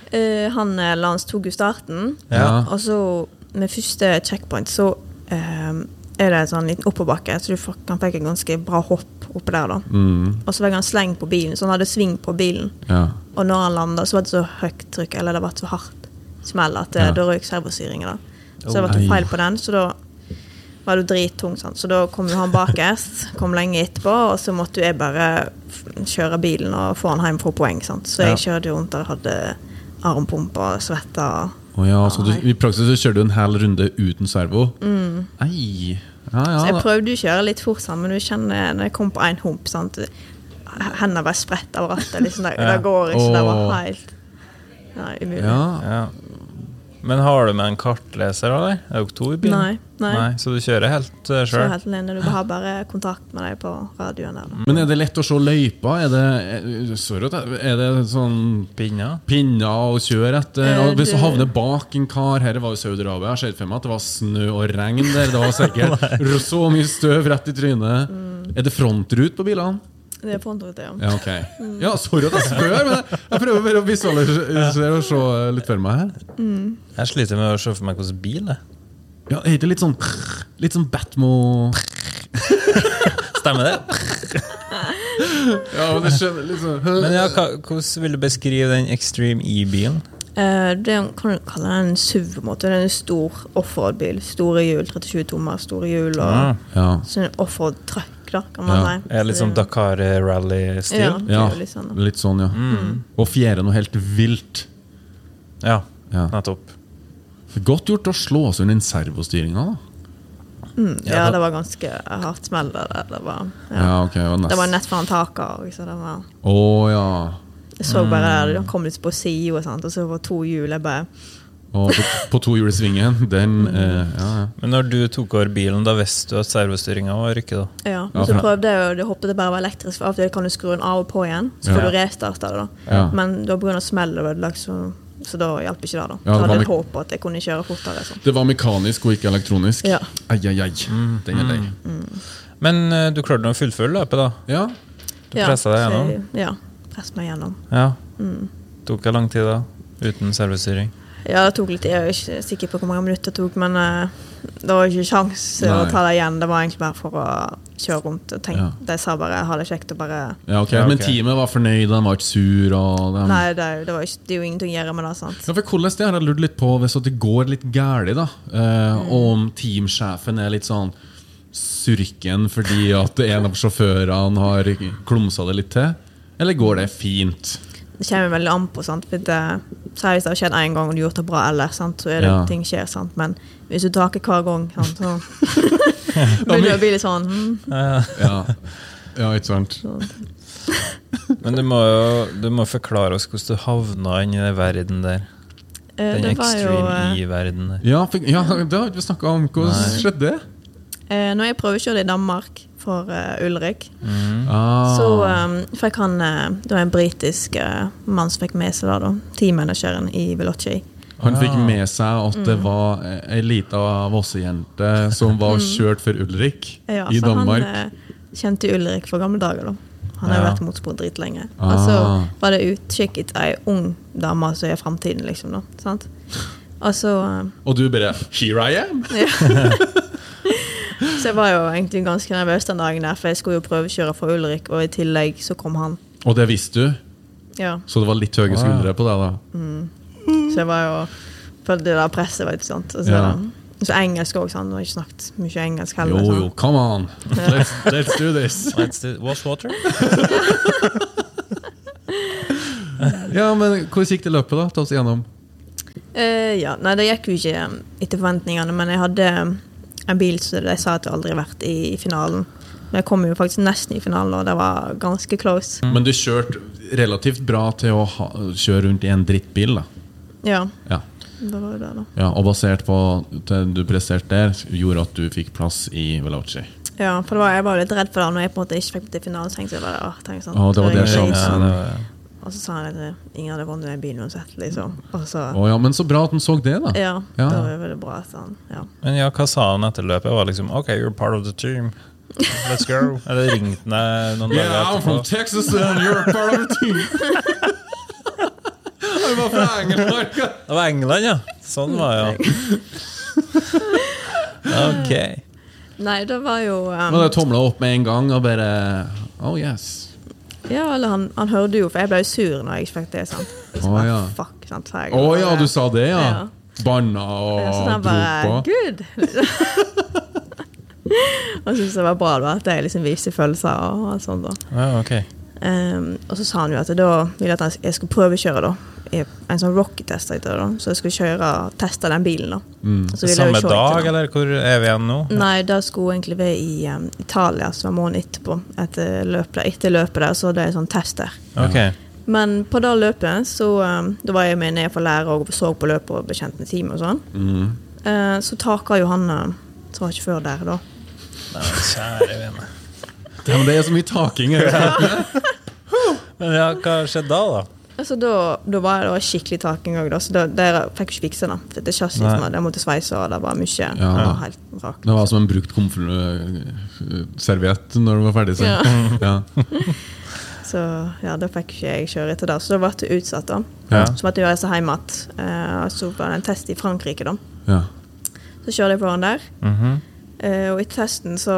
Uh, han eh, Lance tok jo starten, Ja. og så med første checkpoint så uh, er det en sånn liten oppoverbakke, så du fikk han fikk en ganske bra hopp oppe der, da. Mm, Og så fikk han sleng på bilen, så han hadde sving på bilen. ja. Og når han landa, så var det så høyt trykk, eller det var så hardt smell, at Ja. ja. da røyk servostyringen. da. Så det var ble Ei. feil på den, så da var det jo drittung. Sant? Så da kom jo han bakerst, kom lenge etterpå, og så måtte jeg bare kjøre bilen og få han hjem for poeng. Sant? Så jeg kjørte rundt der hadde armpumpe og svetta. Oh, ja, så du, I praksis så kjørte du en hel runde uten servo? Ei. Ja, Så jeg prøvde å kjøre litt fort, men du kjenner når jeg kom på én hump sant? hendene bare spredt over rattet. Liksom. Det, det går ikke. Det var helt ja, umulig. Ja. Men har du med en kartleser, eller? Er dere to i bilen? Nei, nei. Så du kjører helt uh, Så sjøl? helt alene. Du har bare kontakt med deg på radioen. Der. Men er det lett å se løypa? Er det, er, sorry, er det sånn Pinner? pinner å kjøre etter? Eh, hvis du havner bak en kar Her var jo Saudi-Arabia. Jeg ser for meg at det var snø og regn der. Det var sikkert så mye støv rett i trynet. Mm. Er det frontrut på bilene? Det er frontrute, ja. Ja, okay. Ja, sorry at jeg spør, men jeg prøver bare å visualisere og se litt for meg her. Jeg sliter med å se for meg hvilken bil det er. Ja, er det litt sånn Litt sånn Batmo Stemmer det? Ja, men det skjønner litt sånn Men ja, hva, hvordan vil du beskrive den Extreme E-bilen? Eh, det er- kan du kalle den en SUV, på en måte. Det er en stor offroad-bil. Store hjul, 37 tommer, store hjul. Og ja. Ja. så en offroad-truck, da, kan man Ja. si. er det litt sånn Dakar Rally-stil? det er Ja, jo litt sånn. da. litt sånn, ja. Mm. Og fjære noe helt vilt. Ja, Ja. nettopp. Godt gjort å slå oss under den servostyringa, da. Mm, Ja, ja, det var ganske hardt smell. Det, det, var, Ja, ja. okay, Det var det var nest. nett foran taket. Så det var Å ja. Jeg så bare Mm. det kom litt på sida, og så var to hjul. Jeg bare Og på, på tohjulssvingen, den eh, Ja, ja. Men når du tok over bilen, da visste du at servostyringa var rykket, da? Ja. Ja, Og så prøvde jeg, og det håpet det bare var elektrisk, for av og til kan du skru den av og på igjen. Så får Ja. du restarta det, da. Ja. Men da pga. smell og ødelagt, så, så da hjalp ikke det. da Ja, det hadde jeg håp at jeg kunne kjøre fortere. Sånn. Det var mekanisk og ikke elektronisk. Ja. Ai, ai, ai. Den er lei. Men uh, du klarte å fullføre løpet, da? Ja. Du pressa deg gjennom? jeg- Ja. Pressa meg gjennom. Ja. Mm. Tok det lang tid, da? Uten servostyring? Ja, det tok litt tid. Jeg er ikke sikker på hvor mange minutter det tok, men eh, det var ikke sjans å ta det igjen. Det var egentlig bare for å kjøre rundt. Og tenke, Ja. De sa bare 'ha det kjekt' og bare ja, ok. Ja, okay. Men teamet var fornøyd, de var ikke sur. Og de... Nei, det, det, var ikke, det er jo ingenting å gjøre med det. sant? Ja, for hvordan det har jeg lurt litt på Hvis det går litt gærlig da eh, Og om teamsjefen er litt sånn Surken fordi at en av sjåførene Har klumsa det litt til Eller går det fint? Det kommer veldig an på. sant? For det, så Hvis det har skjedd én gang og du har gjort det bra ellers, sant? så er det Ja. ting skjer. sant? Men hvis du taker hver gang, sant? så begynner det å bli litt sånn hm, Ja. Ja, ja ikke sant. Men du må jo du må forklare oss hvordan du havna inn i den verden der. Eh, Den Det var jo extreme eh, E-verden der. Ja, ja det har vi ikke snakket om Hvordan Nei. skjedde det? eh, Når jeg prøvekjørte i Danmark for uh, Ulrik, Mm. Ah, så um, fikk han eh, Det var en britisk uh, mann som fikk med seg det, da. Teammanageren i Veloci. Han fikk Ah. med seg at det var Ei lita vossejente Som var kjørt for Ulrik Ja, I Danmark han kjente Ulrik fra gamle dager. da Han har jo Ja. vært motorsport dritlenge. Ah. Og så var det utkikk etter ei ung dame som er framtiden, liksom. da sant? Og så uh, Og du bare Here I am Så jeg var jo egentlig ganske nervøs den dagen der, for jeg skulle jo prøvekjøre for Ulrik, og i tillegg så kom han. Og det visste du Ja, Så det var litt høye skuldre på deg da Så jeg var jo Følte det der presset vet du. sant. Og så, Ja. så engelsk òg, sant. Du har ikke snakket mye engelsk heller. Jo, jo, come on Let's, let's do this Let's do wash water? Ja, men hvordan gikk det løpet da? Ta oss igjennom Uh, ja, nei, det gikk jo ikke etter forventningene, men jeg hadde en bil som de sa at jeg aldri har vært i, i finalen. Men jeg kom jo faktisk nesten i finalen, og det var ganske close. Men du kjørte relativt bra til å ha, kjøre rundt i en drittbil da Ja, ja. det var jo det, da. ja, Og basert på det du presterte der Gjorde at du fikk plass i Veloci Ja, for det var, jeg var litt redd for det når jeg på en måte ikke fikk til finalen. Så tenkte jeg bare, å, tenk sånn. Å, det var det sjansen. sånn. Ja, det var, Og så sa han at eh, ingen hadde vunnet den bilen uansett, liksom. Så, oh, ja, men så bra at han så det da ja, Ja. det var veldig bra. Sånn, ja. Men ja, hva sa han etter løpet? Var liksom OK, you're part of the team. Let's go. Eller ringte han noen yeah, dager Yeah, I'm from? Texas and you're part of the team Han var fra England Det var England, ja. Sånn var det, ja. Ok. Nei, det var jo um, hadde det tomla opp med en gang og bare Oh yes Ja, eller han, han hørte jo, for jeg ble jo sur når jeg ikke fikk det. sant? Så Å, bare, ja. Fuck, sant? Så jeg oh, ja, du sa det ja, Ja. Banna og Ja, så han bare Gud! Good! og syntes det var bra da, at jeg liksom viste følelser og alt sånt. da. Ja, ok. um, og så sa han jo at da ville jeg at jeg skulle prøvekjøre da, en sånn rocketest, heter det så jeg skulle kjøre teste den bilen. da. Så ville Samme dag, den. eller hvor er vi igjen nå? Nei, det skulle egentlig være i um, Italia, som var måneden etterpå. Etter løpet, etter løpet der, så det er sånn test der. Okay. Men på det løpet, så um, da var jeg med ned for lærer og så på løpet og ble kjent med teamet og sånn. Mm. Uh, så taka Johanne, han som var sjåfør der, da. Nei, kjære vene. Det er så mye taking. her. Men ja, hva skjedde da, da? Altså, da, da var det var skikkelig taking òg, så da, der fikk jeg ikke fiksa det. For det chassis som hadde, det måtte sveise, og det var mye. Ja. Det var helt rakt. Det var som en brukt konfl-serviett når du var ferdig. Så. Ja. Ja. Så ja, da fikk ikke jeg kjøre etter det. Så da ble det utsatt, da. Ja. Så måtte jeg reise hjem igjen. Eh, så var det en test i Frankrike, da. Ja. Så kjørte jeg foran der. Mhm. Eh, og i testen så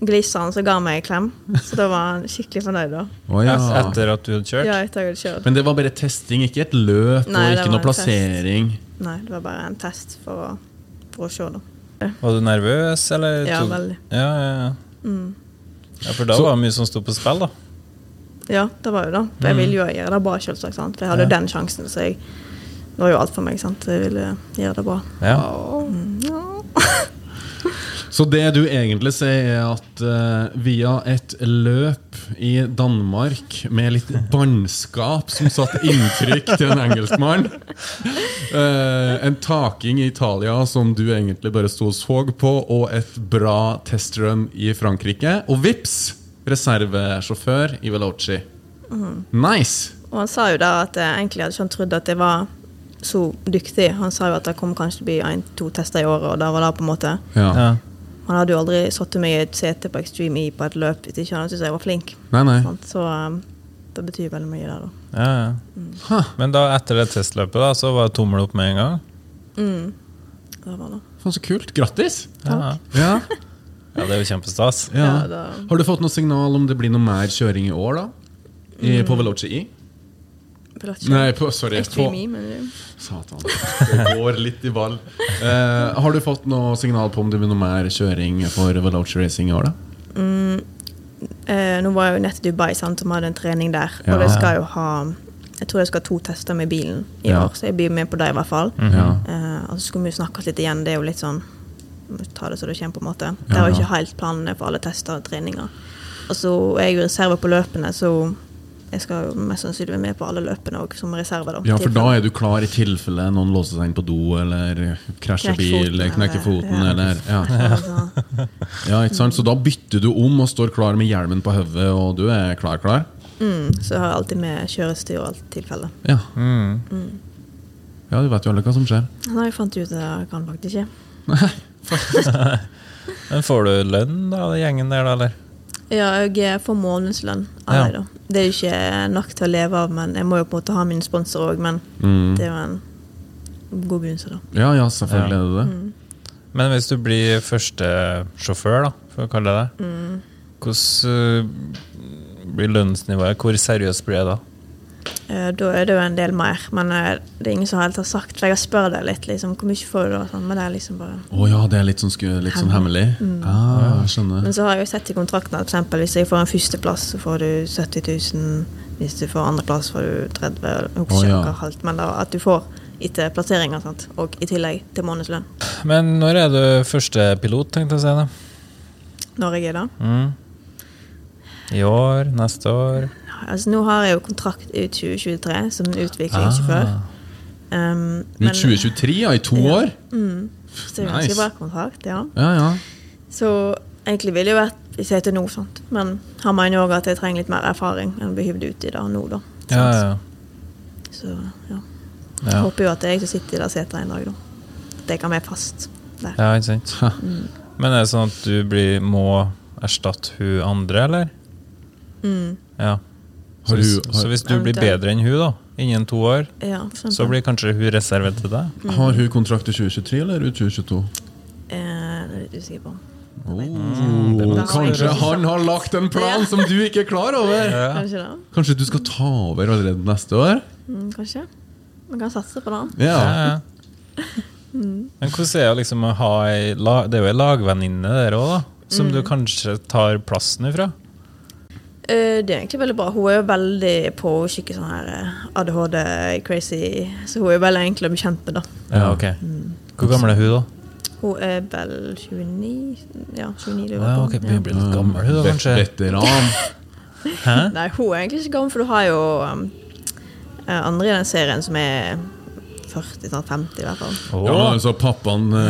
glisa han så ga meg en klem. Så da var han skikkelig fornøyd, da. Oh, ja. Etter at du hadde kjørt? Ja, etter jeg hadde kjørt. Men det var bare testing, ikke et løp Nei, og ikke noe plassering? test. Nei, det var bare en test for å, for å se, da. Var du nervøs, eller? Ja, veldig. Ja, ja, ja. ja, for da Så- var det mye som sto på spill, da. Ja, det var jo det. For jeg ville jo gjøre det bra, selvsagt. sant? For jeg hadde jo Ja. den sjansen, så jeg, det var jo alt for meg. sant? Jeg ville gjøre det bra. Ja. Så det du egentlig sier, er at uh, via et løp i Danmark med litt bannskap som satte inntrykk til en engelskmann uh, En taking i Italia som du egentlig bare sto og så på, og et bra testrun i Frankrike. Og vips! Reservesjåfør i Veloci. Nice! Og han sa jo da at jeg egentlig hadde ikke han trodd at det var så dyktig. Han sa jo at det kom kanskje til å bli én-to tester i året, og det var det på en måte Ja. Ja. Han hadde jo aldri satt meg i et sete på Extreme E på et løp hvis ikke han syntes jeg var flink. Nei, nei. Så um, det betyr veldig mye, det, da. Ja, ja. Ha, Men da etter det testløpet da, så var det tommel opp med en gang? Det var det. faen, så kult. Grattis! Ja, Ja. ja det er jo kjempestas. Ja. Ja, da- Har du fått noe signal om det blir noe mer kjøring i år, da? I, på Veloce I? Det Nei, på, sorry. På, Extreme men det- satan. Det går litt i ball. Uh, har du fått noe signal på om det blir noe mer kjøring for Veloce Racing i år, da? Eh, nå var jeg jo nett i Dubai, sant, som hadde en trening der. Ja. Og jeg skal jo ha Jeg tror jeg skal ha to tester med bilen i Ja. år, så jeg blir med på det i hvert fall. Ja. uh, og så skulle vi snakkes litt igjen. Det er jo litt sånn Ta det så det kommer, på en måte. Det Ja, var jo ikke helt planene for alle tester og treninger. Og så er jeg jo reserve på løpene, så jeg skal mest sannsynlig være med på alle løpene òg, som reserve. da. ja, for da er du klar i tilfelle noen låser seg inn på do, eller krasjer bil, eller knekker foten, eller ja. Altså, ja, ikke sant? Så da bytter du om og står klar med hjelmen på hodet, og du er klar, klar? mm, så jeg har alltid med kjørestyr og alt tilfelle. Ja. Mm. ja, du vet jo alle hva som skjer. Nei, jeg fant ut at jeg kan faktisk ikke. Men får du lønn da, av gjengen der, da, eller? Ja, jeg får månedslønn av Ja. da. Det er jo ikke nok til å leve av, men jeg må jo på en måte ha min sponsor òg. Men Mm. det er jo en god begynnelse, da. Ja, ja, selvfølgelig Ja. er det det. Mm. Men hvis du blir første sjåfør, da, for å kalle det det, Mm. hvordan uh, blir lønnsnivået? Hvor seriøst blir det da? Eh, Da er det jo en del mer, men eh, det er ingen som helt har sagt For jeg har spurt deg litt, liksom, hvor mye får du da? Sånn, men det er liksom bare Å ja, det er litt sånn, sku- litt sånn hemmelig? Ah, jeg skjønner. Men så har jeg jo sett i kontrakten at eksempel, hvis jeg får en førsteplass, så får du 70 000. Hvis du får andreplass, får du 30 000. Jeg husker Å, ikke ja. men da, at du får etter plasseringer, sant? og i tillegg til månedslønn. Men når er du første pilot, tenkte jeg å si da? Når jeg er da. Mm. I år? Neste år? Altså, nå har jeg jo kontrakt ut 2023 som utviklingssjåfør. Ah. Um, Ut 2023, ja, i to Ja. år? Mm, så det er ganske Nice. bra kontrakt, ja. Ja, ja. Så egentlig ville jo vært i heter nå, sant. Men han mener òg at jeg trenger litt mer erfaring enn å bli hivd ut i det nå, da. Ja, ja. Så ja. Jeg håper jo at det er jeg som sitter i det setet en dag, da. At jeg kan være fast der. ja ikke sant? Mm. Men er det sånn at du blir, må erstatte hun andre, eller? Mm. Ja. Så Har hvis, hun- har- så hvis du blir bedre enn hun da, innen to år, Ja, så blir kanskje hun reservert til deg? Har hun kontrakt i 2023 eller ut 2022? Eh, det er jeg litt usikker på. Oh, mm, kanskje han har lagt en plan som du ikke er klar over? Ja. Kanskje? Kanskje du skal ta over allerede neste år? Mm, kanskje. Man kan satse på det. Ja. Ja, ja. Men hvordan er det liksom å ha ei Det er jo ei lagvenninne der òg? Som du kanskje tar plassen ifra? Eh, Det er egentlig veldig bra. Hun er jo veldig på å kikke sånn her eh, ADHD-crazy, så hun er veldig enkel å bekjempe, da. Ja, ok. Hvor gammel er hun, da? Hun er vel 29? Ja, 29 lurer Ja, okay. ok, Begynner å bli litt gammel, hun da, kanskje? Veteran. Hæ? Nei, hun er egentlig ikke gammel, for du har jo um, eh, andre i den serien som er 40, snart 50 i hvert fall. Ja, men altså Pappaen uh,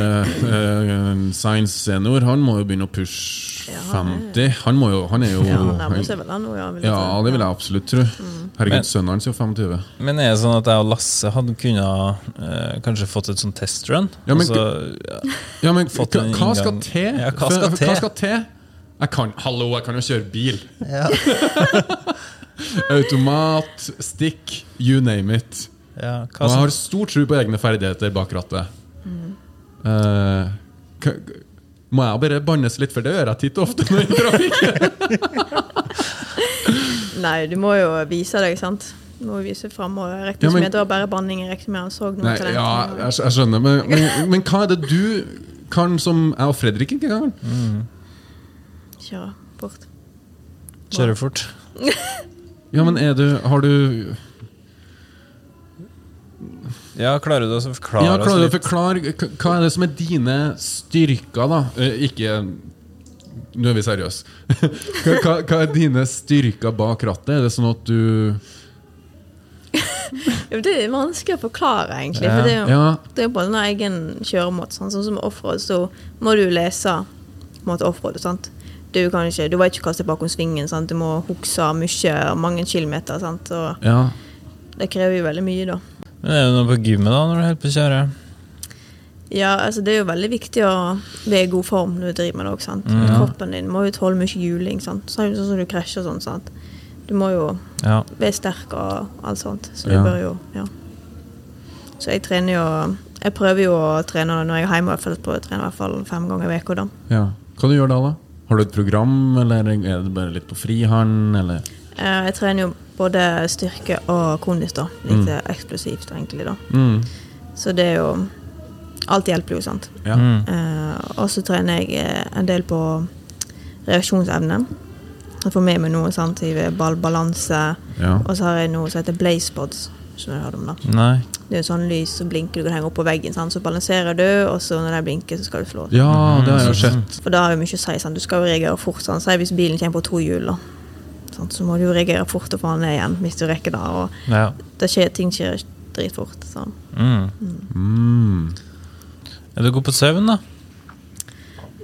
Science Senior Han må jo begynne å pushe Ja, han er- 50. Han, må jo, han er jo Ja, han nærmer seg vel han nå, ja. vil jeg Ja, tro. det vil jeg absolutt tro. Mm. Herregud, sønnen hans er jo 25. Men er det sånn at jeg og Lasse hadde kunnet eh, kanskje fått et sånn testrun? Ja, men- Altså, ja. Ja, men Fått hva, en hva skal inngang. til? Ja, hva skal For- til? Hva skal til? Jeg kan, hallo, jeg kan jo kjøre bil. Automat, stikk, you name it. Ja, Og hva jeg har stor tro på egne ferdigheter bak rattet. Mm. k- må jeg bare bannes litt, for det gjør jeg titt og ofte når jeg. Nei, du må jo vise deg, sant. Du må vise fram, og rekke Ja, men- med det var bare banning. Jeg regner med han så noe Nei, ja, jeg, jeg skjønner, men, men, men hva er det du kan som jeg og Fredrik ikke kan? Kjøre fort. Kjøre fort. Ja, men er du Har du Ja, klarer du å forklare Ja, oss klarer du å litt? forklare Hva er det som er dine styrker, da? Eh, Ikke Nå er vi seriøse. Hva, hva, hva er dine styrker bak rattet? Er det sånn at du Jo, Det er vanskelig å forklare, egentlig. Ja. For det er jo, Ja, det er på en egen kjøremåte. Sånn, sånn som offroad, så må du lese offroad. sant? Du kan ikke, du vet ikke hva som er bakom svingen. sant? Du må hukse mye, mange kilometer. sant? Og ja. det krever jo veldig mye, da. Men er det noe på gymmet da, når du holder på å kjøre? Ja, altså Det er jo veldig viktig å være i god form når du driver med det. Også, sant? Kroppen din må jo tåle mye juling. sant? Sånn sånn som du krasjer og sånn. sant? Du må jo Ja. være sterk og alt sånt. Så Ja. du bør jo, ja. Så jeg trener jo Jeg prøver jo å trene når jeg er hjemme. jeg hvert fall på å trene i hvert fall fem ganger i uka. da. ja. Hva du gjør da, da? Har du et program, eller er det bare litt på frihånd, eller? Eh, Jeg trener jo både styrke og kondis. da. Litt eksplosivt, egentlig. da. Mm. Så det er jo Alt hjelper jo, sant. Ja. Mm. Eh, og så trener jeg eh, en del på reaksjonsevne. Jeg får med meg noe sant, i ballbalanse. Ja. Og så har jeg noe som heter blazepods. Som jeg har om da. Nei. Det er jo sånn lys som blinker du kan henge opp på veggen. Sant? Så balanserer du, og så når det blinker, så skal du slå. ja, det har jeg jo sett. For da har jo mye å si. Sant? Du skal jo reagere fort. Sant? Si hvis bilen kommer på to hjul, da. Sant? så må du jo reagere fort og få han ned igjen hvis du rekker det. Og Ja. det skjer, ting skjer dritfort. Sånn. Mm. Mm. Er du god på søvn, da?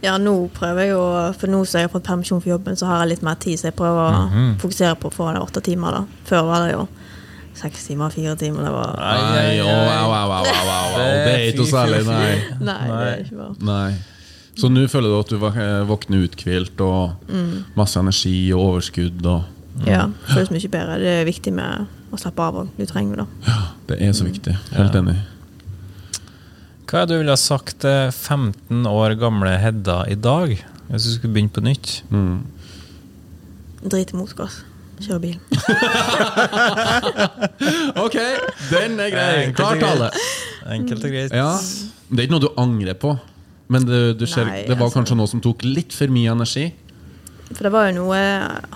Ja, nå prøver jeg jo For nå som jeg har fått permisjon for jobben, så har jeg litt mer tid, så jeg prøver å Mhm. fokusere på å få det åtte timer. da Før var det jo seks timer, fire timer. Det var Nei, au, au, au, au, au, au. Det er ikke noe særlig, nei. Nei, det er ikke bra. nei. Så nå føler du at du eh, våkner uthvilt og masse energi og overskudd og Ja, føles mye bedre. Det er viktig med å slappe av og Du trenger det det. Det er så viktig. Helt enig. Hva er det du ville ha sagt til 15 år gamle Hedda i dag? Hvis du skulle begynt på nytt? Mm. Drit i motgass. Kjør bil. Ok, den er grei. Klar tale. Enkelt og greit. Ja. Det er ikke noe du angrer på, men det, du ser, Nei, det var altså- kanskje noe som tok litt for mye energi. For det var jo noe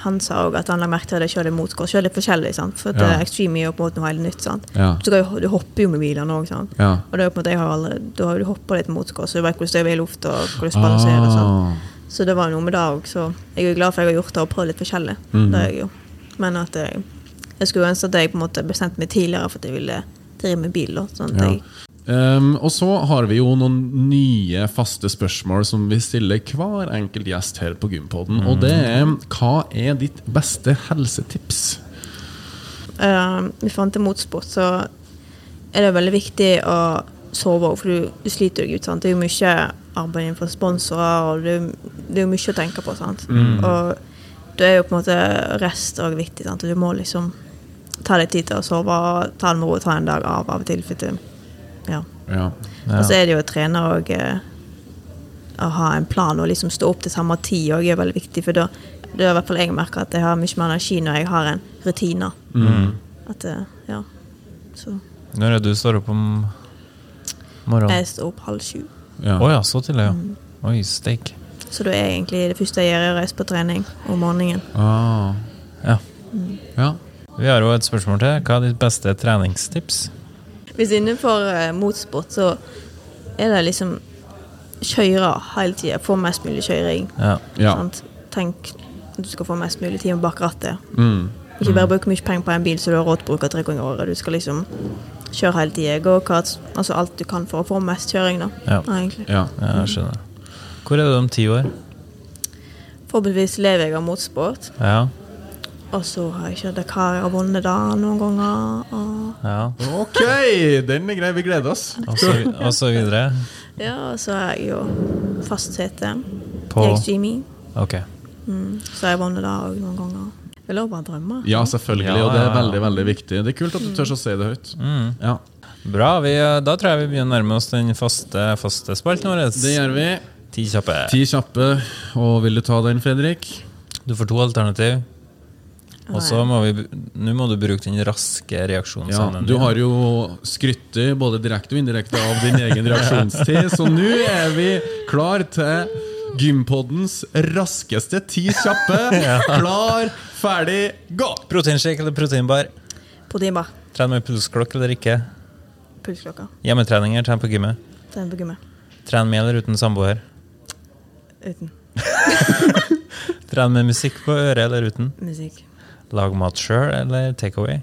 Han sa òg at han la merke til at sjøl kjørte motgås. Kjører litt forskjellig. sant? For Ja. ja. Extreme er jo på en måte noe helt nytt. sant? Ja. Du, jo, du hopper jo med bilene òg. sant? Ja. Og det er jo på en måte, jeg har aldri, Da har du hoppa litt motgås, så du vet hvordan det er i luft og hvordan du balanserer. Ah. Så det var jo noe med det òg. Så jeg er glad for at jeg har gjort det og prøvd litt forskjellig. Mm. Det er jeg jo. Men at jeg, jeg skulle ønske at jeg på en måte bestemte meg tidligere for at jeg ville drive med bil. da, Sånn Ja. Um, og så har vi jo noen nye faste spørsmål som vi stiller hver enkelt gjest her på Gympodden. Og det er hva er ditt beste helsetips? Uh, vi fant til motorsport, så er det veldig viktig å sove òg, for du, du sliter deg ut. sant? Det er jo mye arbeid innenfor sponsorer, og det, jo- det er jo mye å tenke på. sant? Og da er jo på en måte rest òg viktig. sant? Du må liksom ta deg tid til å sove, og ta det med ro ta en dag av av og til. For det, ja. Ja. Og så er det jo å trene og eh, å ha en plan og liksom stå opp til samme tid òg er veldig viktig. For da det er i hvert fall jeg merker at jeg har mye mer energi når jeg har en rutine. Mm. At, eh, ja. Så Når er det du står opp om morgenen? jeg står opp halv sju. Ja. Oh, ja, så tidlig, ja. Oi, steik. Så da er egentlig det første jeg gjør, er å reise på trening om morgenen. Ah. Ja. Ja. Vi har jo et spørsmål til. Hva er ditt beste treningstips? Hvis innenfor eh, motorsport, så er det liksom kjøre hele tida. Få mest mulig kjøring. Ja. Ja. Tenk at du skal få mest mulig tid bak rattet. Mm. Ikke bare bruke mye penger på en bil så du har råd til å bruke tre ganger i året. Du skal liksom kjøre hele tida. Go-kart. Altså alt du kan for å få mest kjøring, da. Ja. Egentlig. ja. ja, jeg skjønner. Hvor er du om ti år? Forhåpentligvis lever jeg av motorsport. Ja. Og så har jeg kjørt Dakar. og vunnet da noen ganger. Og ja. Ok, den er grei. Vi gleder oss. Og så, og så videre. ja, og så har jeg jo fast sete På Jimmy. Okay. Ok. Mm. Så har jeg vunnet da òg noen ganger. Vi lov bare drømme. Ja, selvfølgelig. Ja, Og det er veldig veldig viktig. Det er kult at du tør å si det høyt. Mm. Ja, Bra. Vi, eh, da tror jeg vi begynner å nærme oss den faste, faste spalten vår. Det gjør vi. Ti kjappe. Ti kjappe. Og vil du ta den, Fredrik? Du får to alternativ. Og så må vi Nå må du bruke den raske reaksjonsevnen. Ja, du har jo skrytt både direkte og indirekte av din egen reaksjonstid, så nå er vi klar til Gympoddens raskeste ti kjappe. Klar, ferdig, gå! Proteinshake eller proteinbar? Proteinbar. Tren med pulsklokk eller ikke? Pulsklokka. Hjemmetreninger, tren på gymmet. Tren på gymmet. Tren med eller uten samboer. Uten Tren med musikk på øret eller uten. musikk. Lag mat sjøl eller takeaway.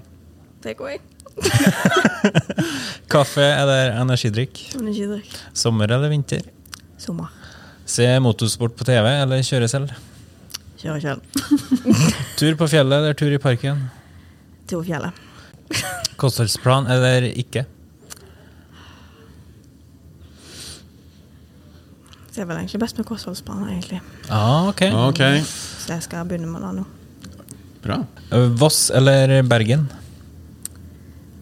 Take away. Kaffe eller energidrikk. Energidrikk. Sommer eller vinter. Sommer. Se motorsport på TV eller kjøre selv. Kjøre selv. Tur på fjellet eller tur i parken. Tur på fjellet. Kostholdsplan eller ikke. Det er vel egentlig best med kostholdsplan, egentlig. Ah, okay. Ok, Så jeg skal begynne med det nå. Bra. Voss eller Bergen.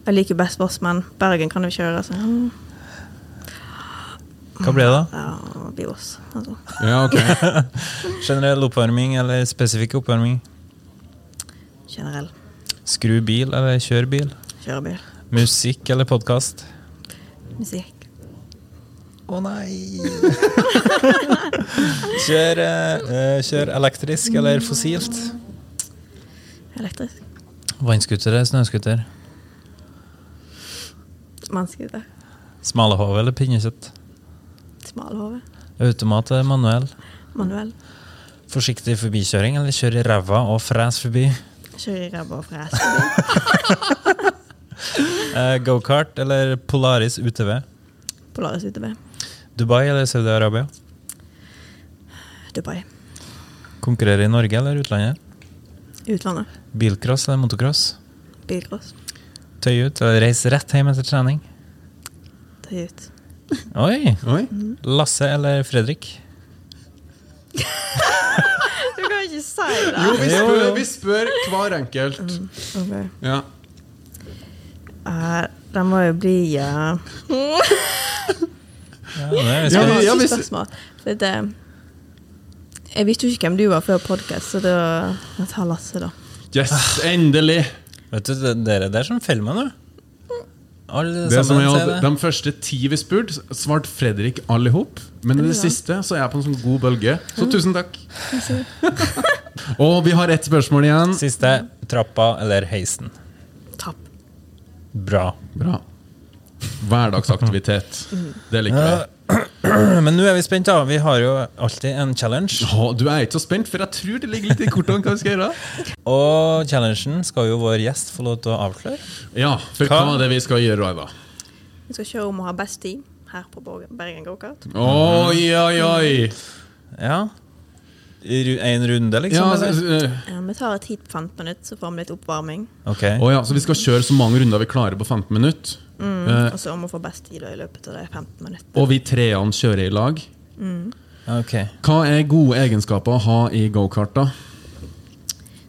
Jeg liker best Voss, men Bergen kan jo kjøre. Så mm, Hva ble det, da? ja, Voss. Altså. Ja, ok. Generell oppvarming eller spesifikk oppvarming? Generell. Skru bil eller kjør bil? Kjøre bil. Musikk eller podkast? Musikk. Å nei! kjør, uh, kjør elektrisk eller fossilt? Elektrisk. Vannskuter eller snøskuter? Vannskuter. Smalahove eller pinnekjøtt? Smalahove. Automat eller manuell? Manuell. Forsiktig forbikjøring eller kjør i ræva og fres forbi? Kjøre i ræva og fres forbi. Eh, Gokart eller Polaris UTV? Polaris UTV. Dubai eller Saudi-Arabia? Dubai. Konkurrere i Norge eller utlandet? Utlandet. Bilcross eller motocross? Bilcross. Tøy ut eller reise rett hjem etter trening? Tøy ut. Oi! Oi. Lasse eller Fredrik? Du kan ikke si det! Jo, vi spør, vi spør hver enkelt. Okay. Ja. uh, det må jo bli uh, Ja, det er Ja, vi, har vi- spørsmål. For det, jeg visste jo ikke hvem du var før podkast, så da jeg tar Lasse, da. Yes, endelig! Vet du, det- dere der som følger med nå. Alle Det som jeg hadde, det. de første ti vi spurte, svarte Fredrik alle ihop. Men i det Ja. siste så er jeg på en sånn god bølge. Så tusen takk. Og vi har ett spørsmål igjen. Siste. Trappa eller heisen? Trapp. Bra. Bra. Hverdagsaktivitet. Det liker vi. Men nå er vi spent, da. Vi har jo alltid en challenge. Å, du er ikke så spent, for jeg tror det ligger litt i kortene hva vi skal gjøre. Og challengen skal jo vår gjest få lov til å avsløre. Ja, for Hva- hva er det vi skal gjøre, Raiva? Vi skal kjøre om å ha best team her på Bergen Gokart. Oi, oi, oi! Ja. En runde, liksom? Ja, eller? så, eh, Ja, vi tar et hit på 15 minutter, så får vi litt oppvarming. Okay. Oh, ja, så vi skal kjøre så mange runder vi klarer på 15 minutter. Eh, Og så om å få best tid i løpet av de 15 minuttene. og vi treene kjører i lag. ok. Hva er gode egenskaper å ha i gokart, da?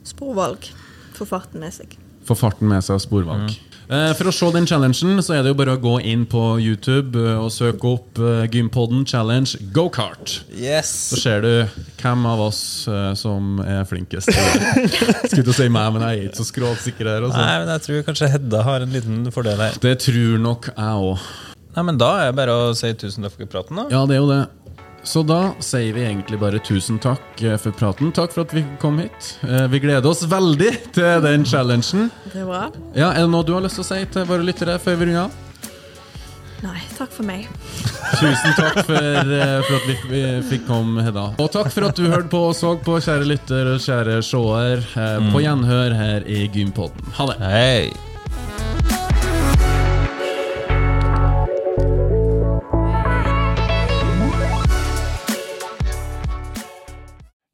Sporvalg. Få farten med seg. Få farten med seg og sporvalg. Eh, For å se den challengen så er det jo bare å gå inn på YouTube eh, og søke opp eh, Gympodden challenge gokart. Yes! Så ser du hvem av oss eh, som er flinkest. Skulle til å si meg, men jeg er ikke så skråsikker her. Også. Nei, men jeg tror kanskje Hedda har en liten fordel her. Det tror nok jeg òg. Nei, men Da er det bare å si tusen takk for praten, da. Ja, det er jo det. Så da sier vi egentlig bare tusen takk eh, for praten. Takk for at vi kom hit. Eh, Vi gleder oss veldig til den challengen. Det er bra. Ja, Er det noe du har lyst til å si til våre lyttere før vi runder av? Nei, takk for meg. Tusen takk for, eh, for at vi, vi fikk komme, Hedda. Og takk for at du hørte på og så på, kjære lytter og kjære seer. På gjenhør her i Gympodden. Ha det. Hei!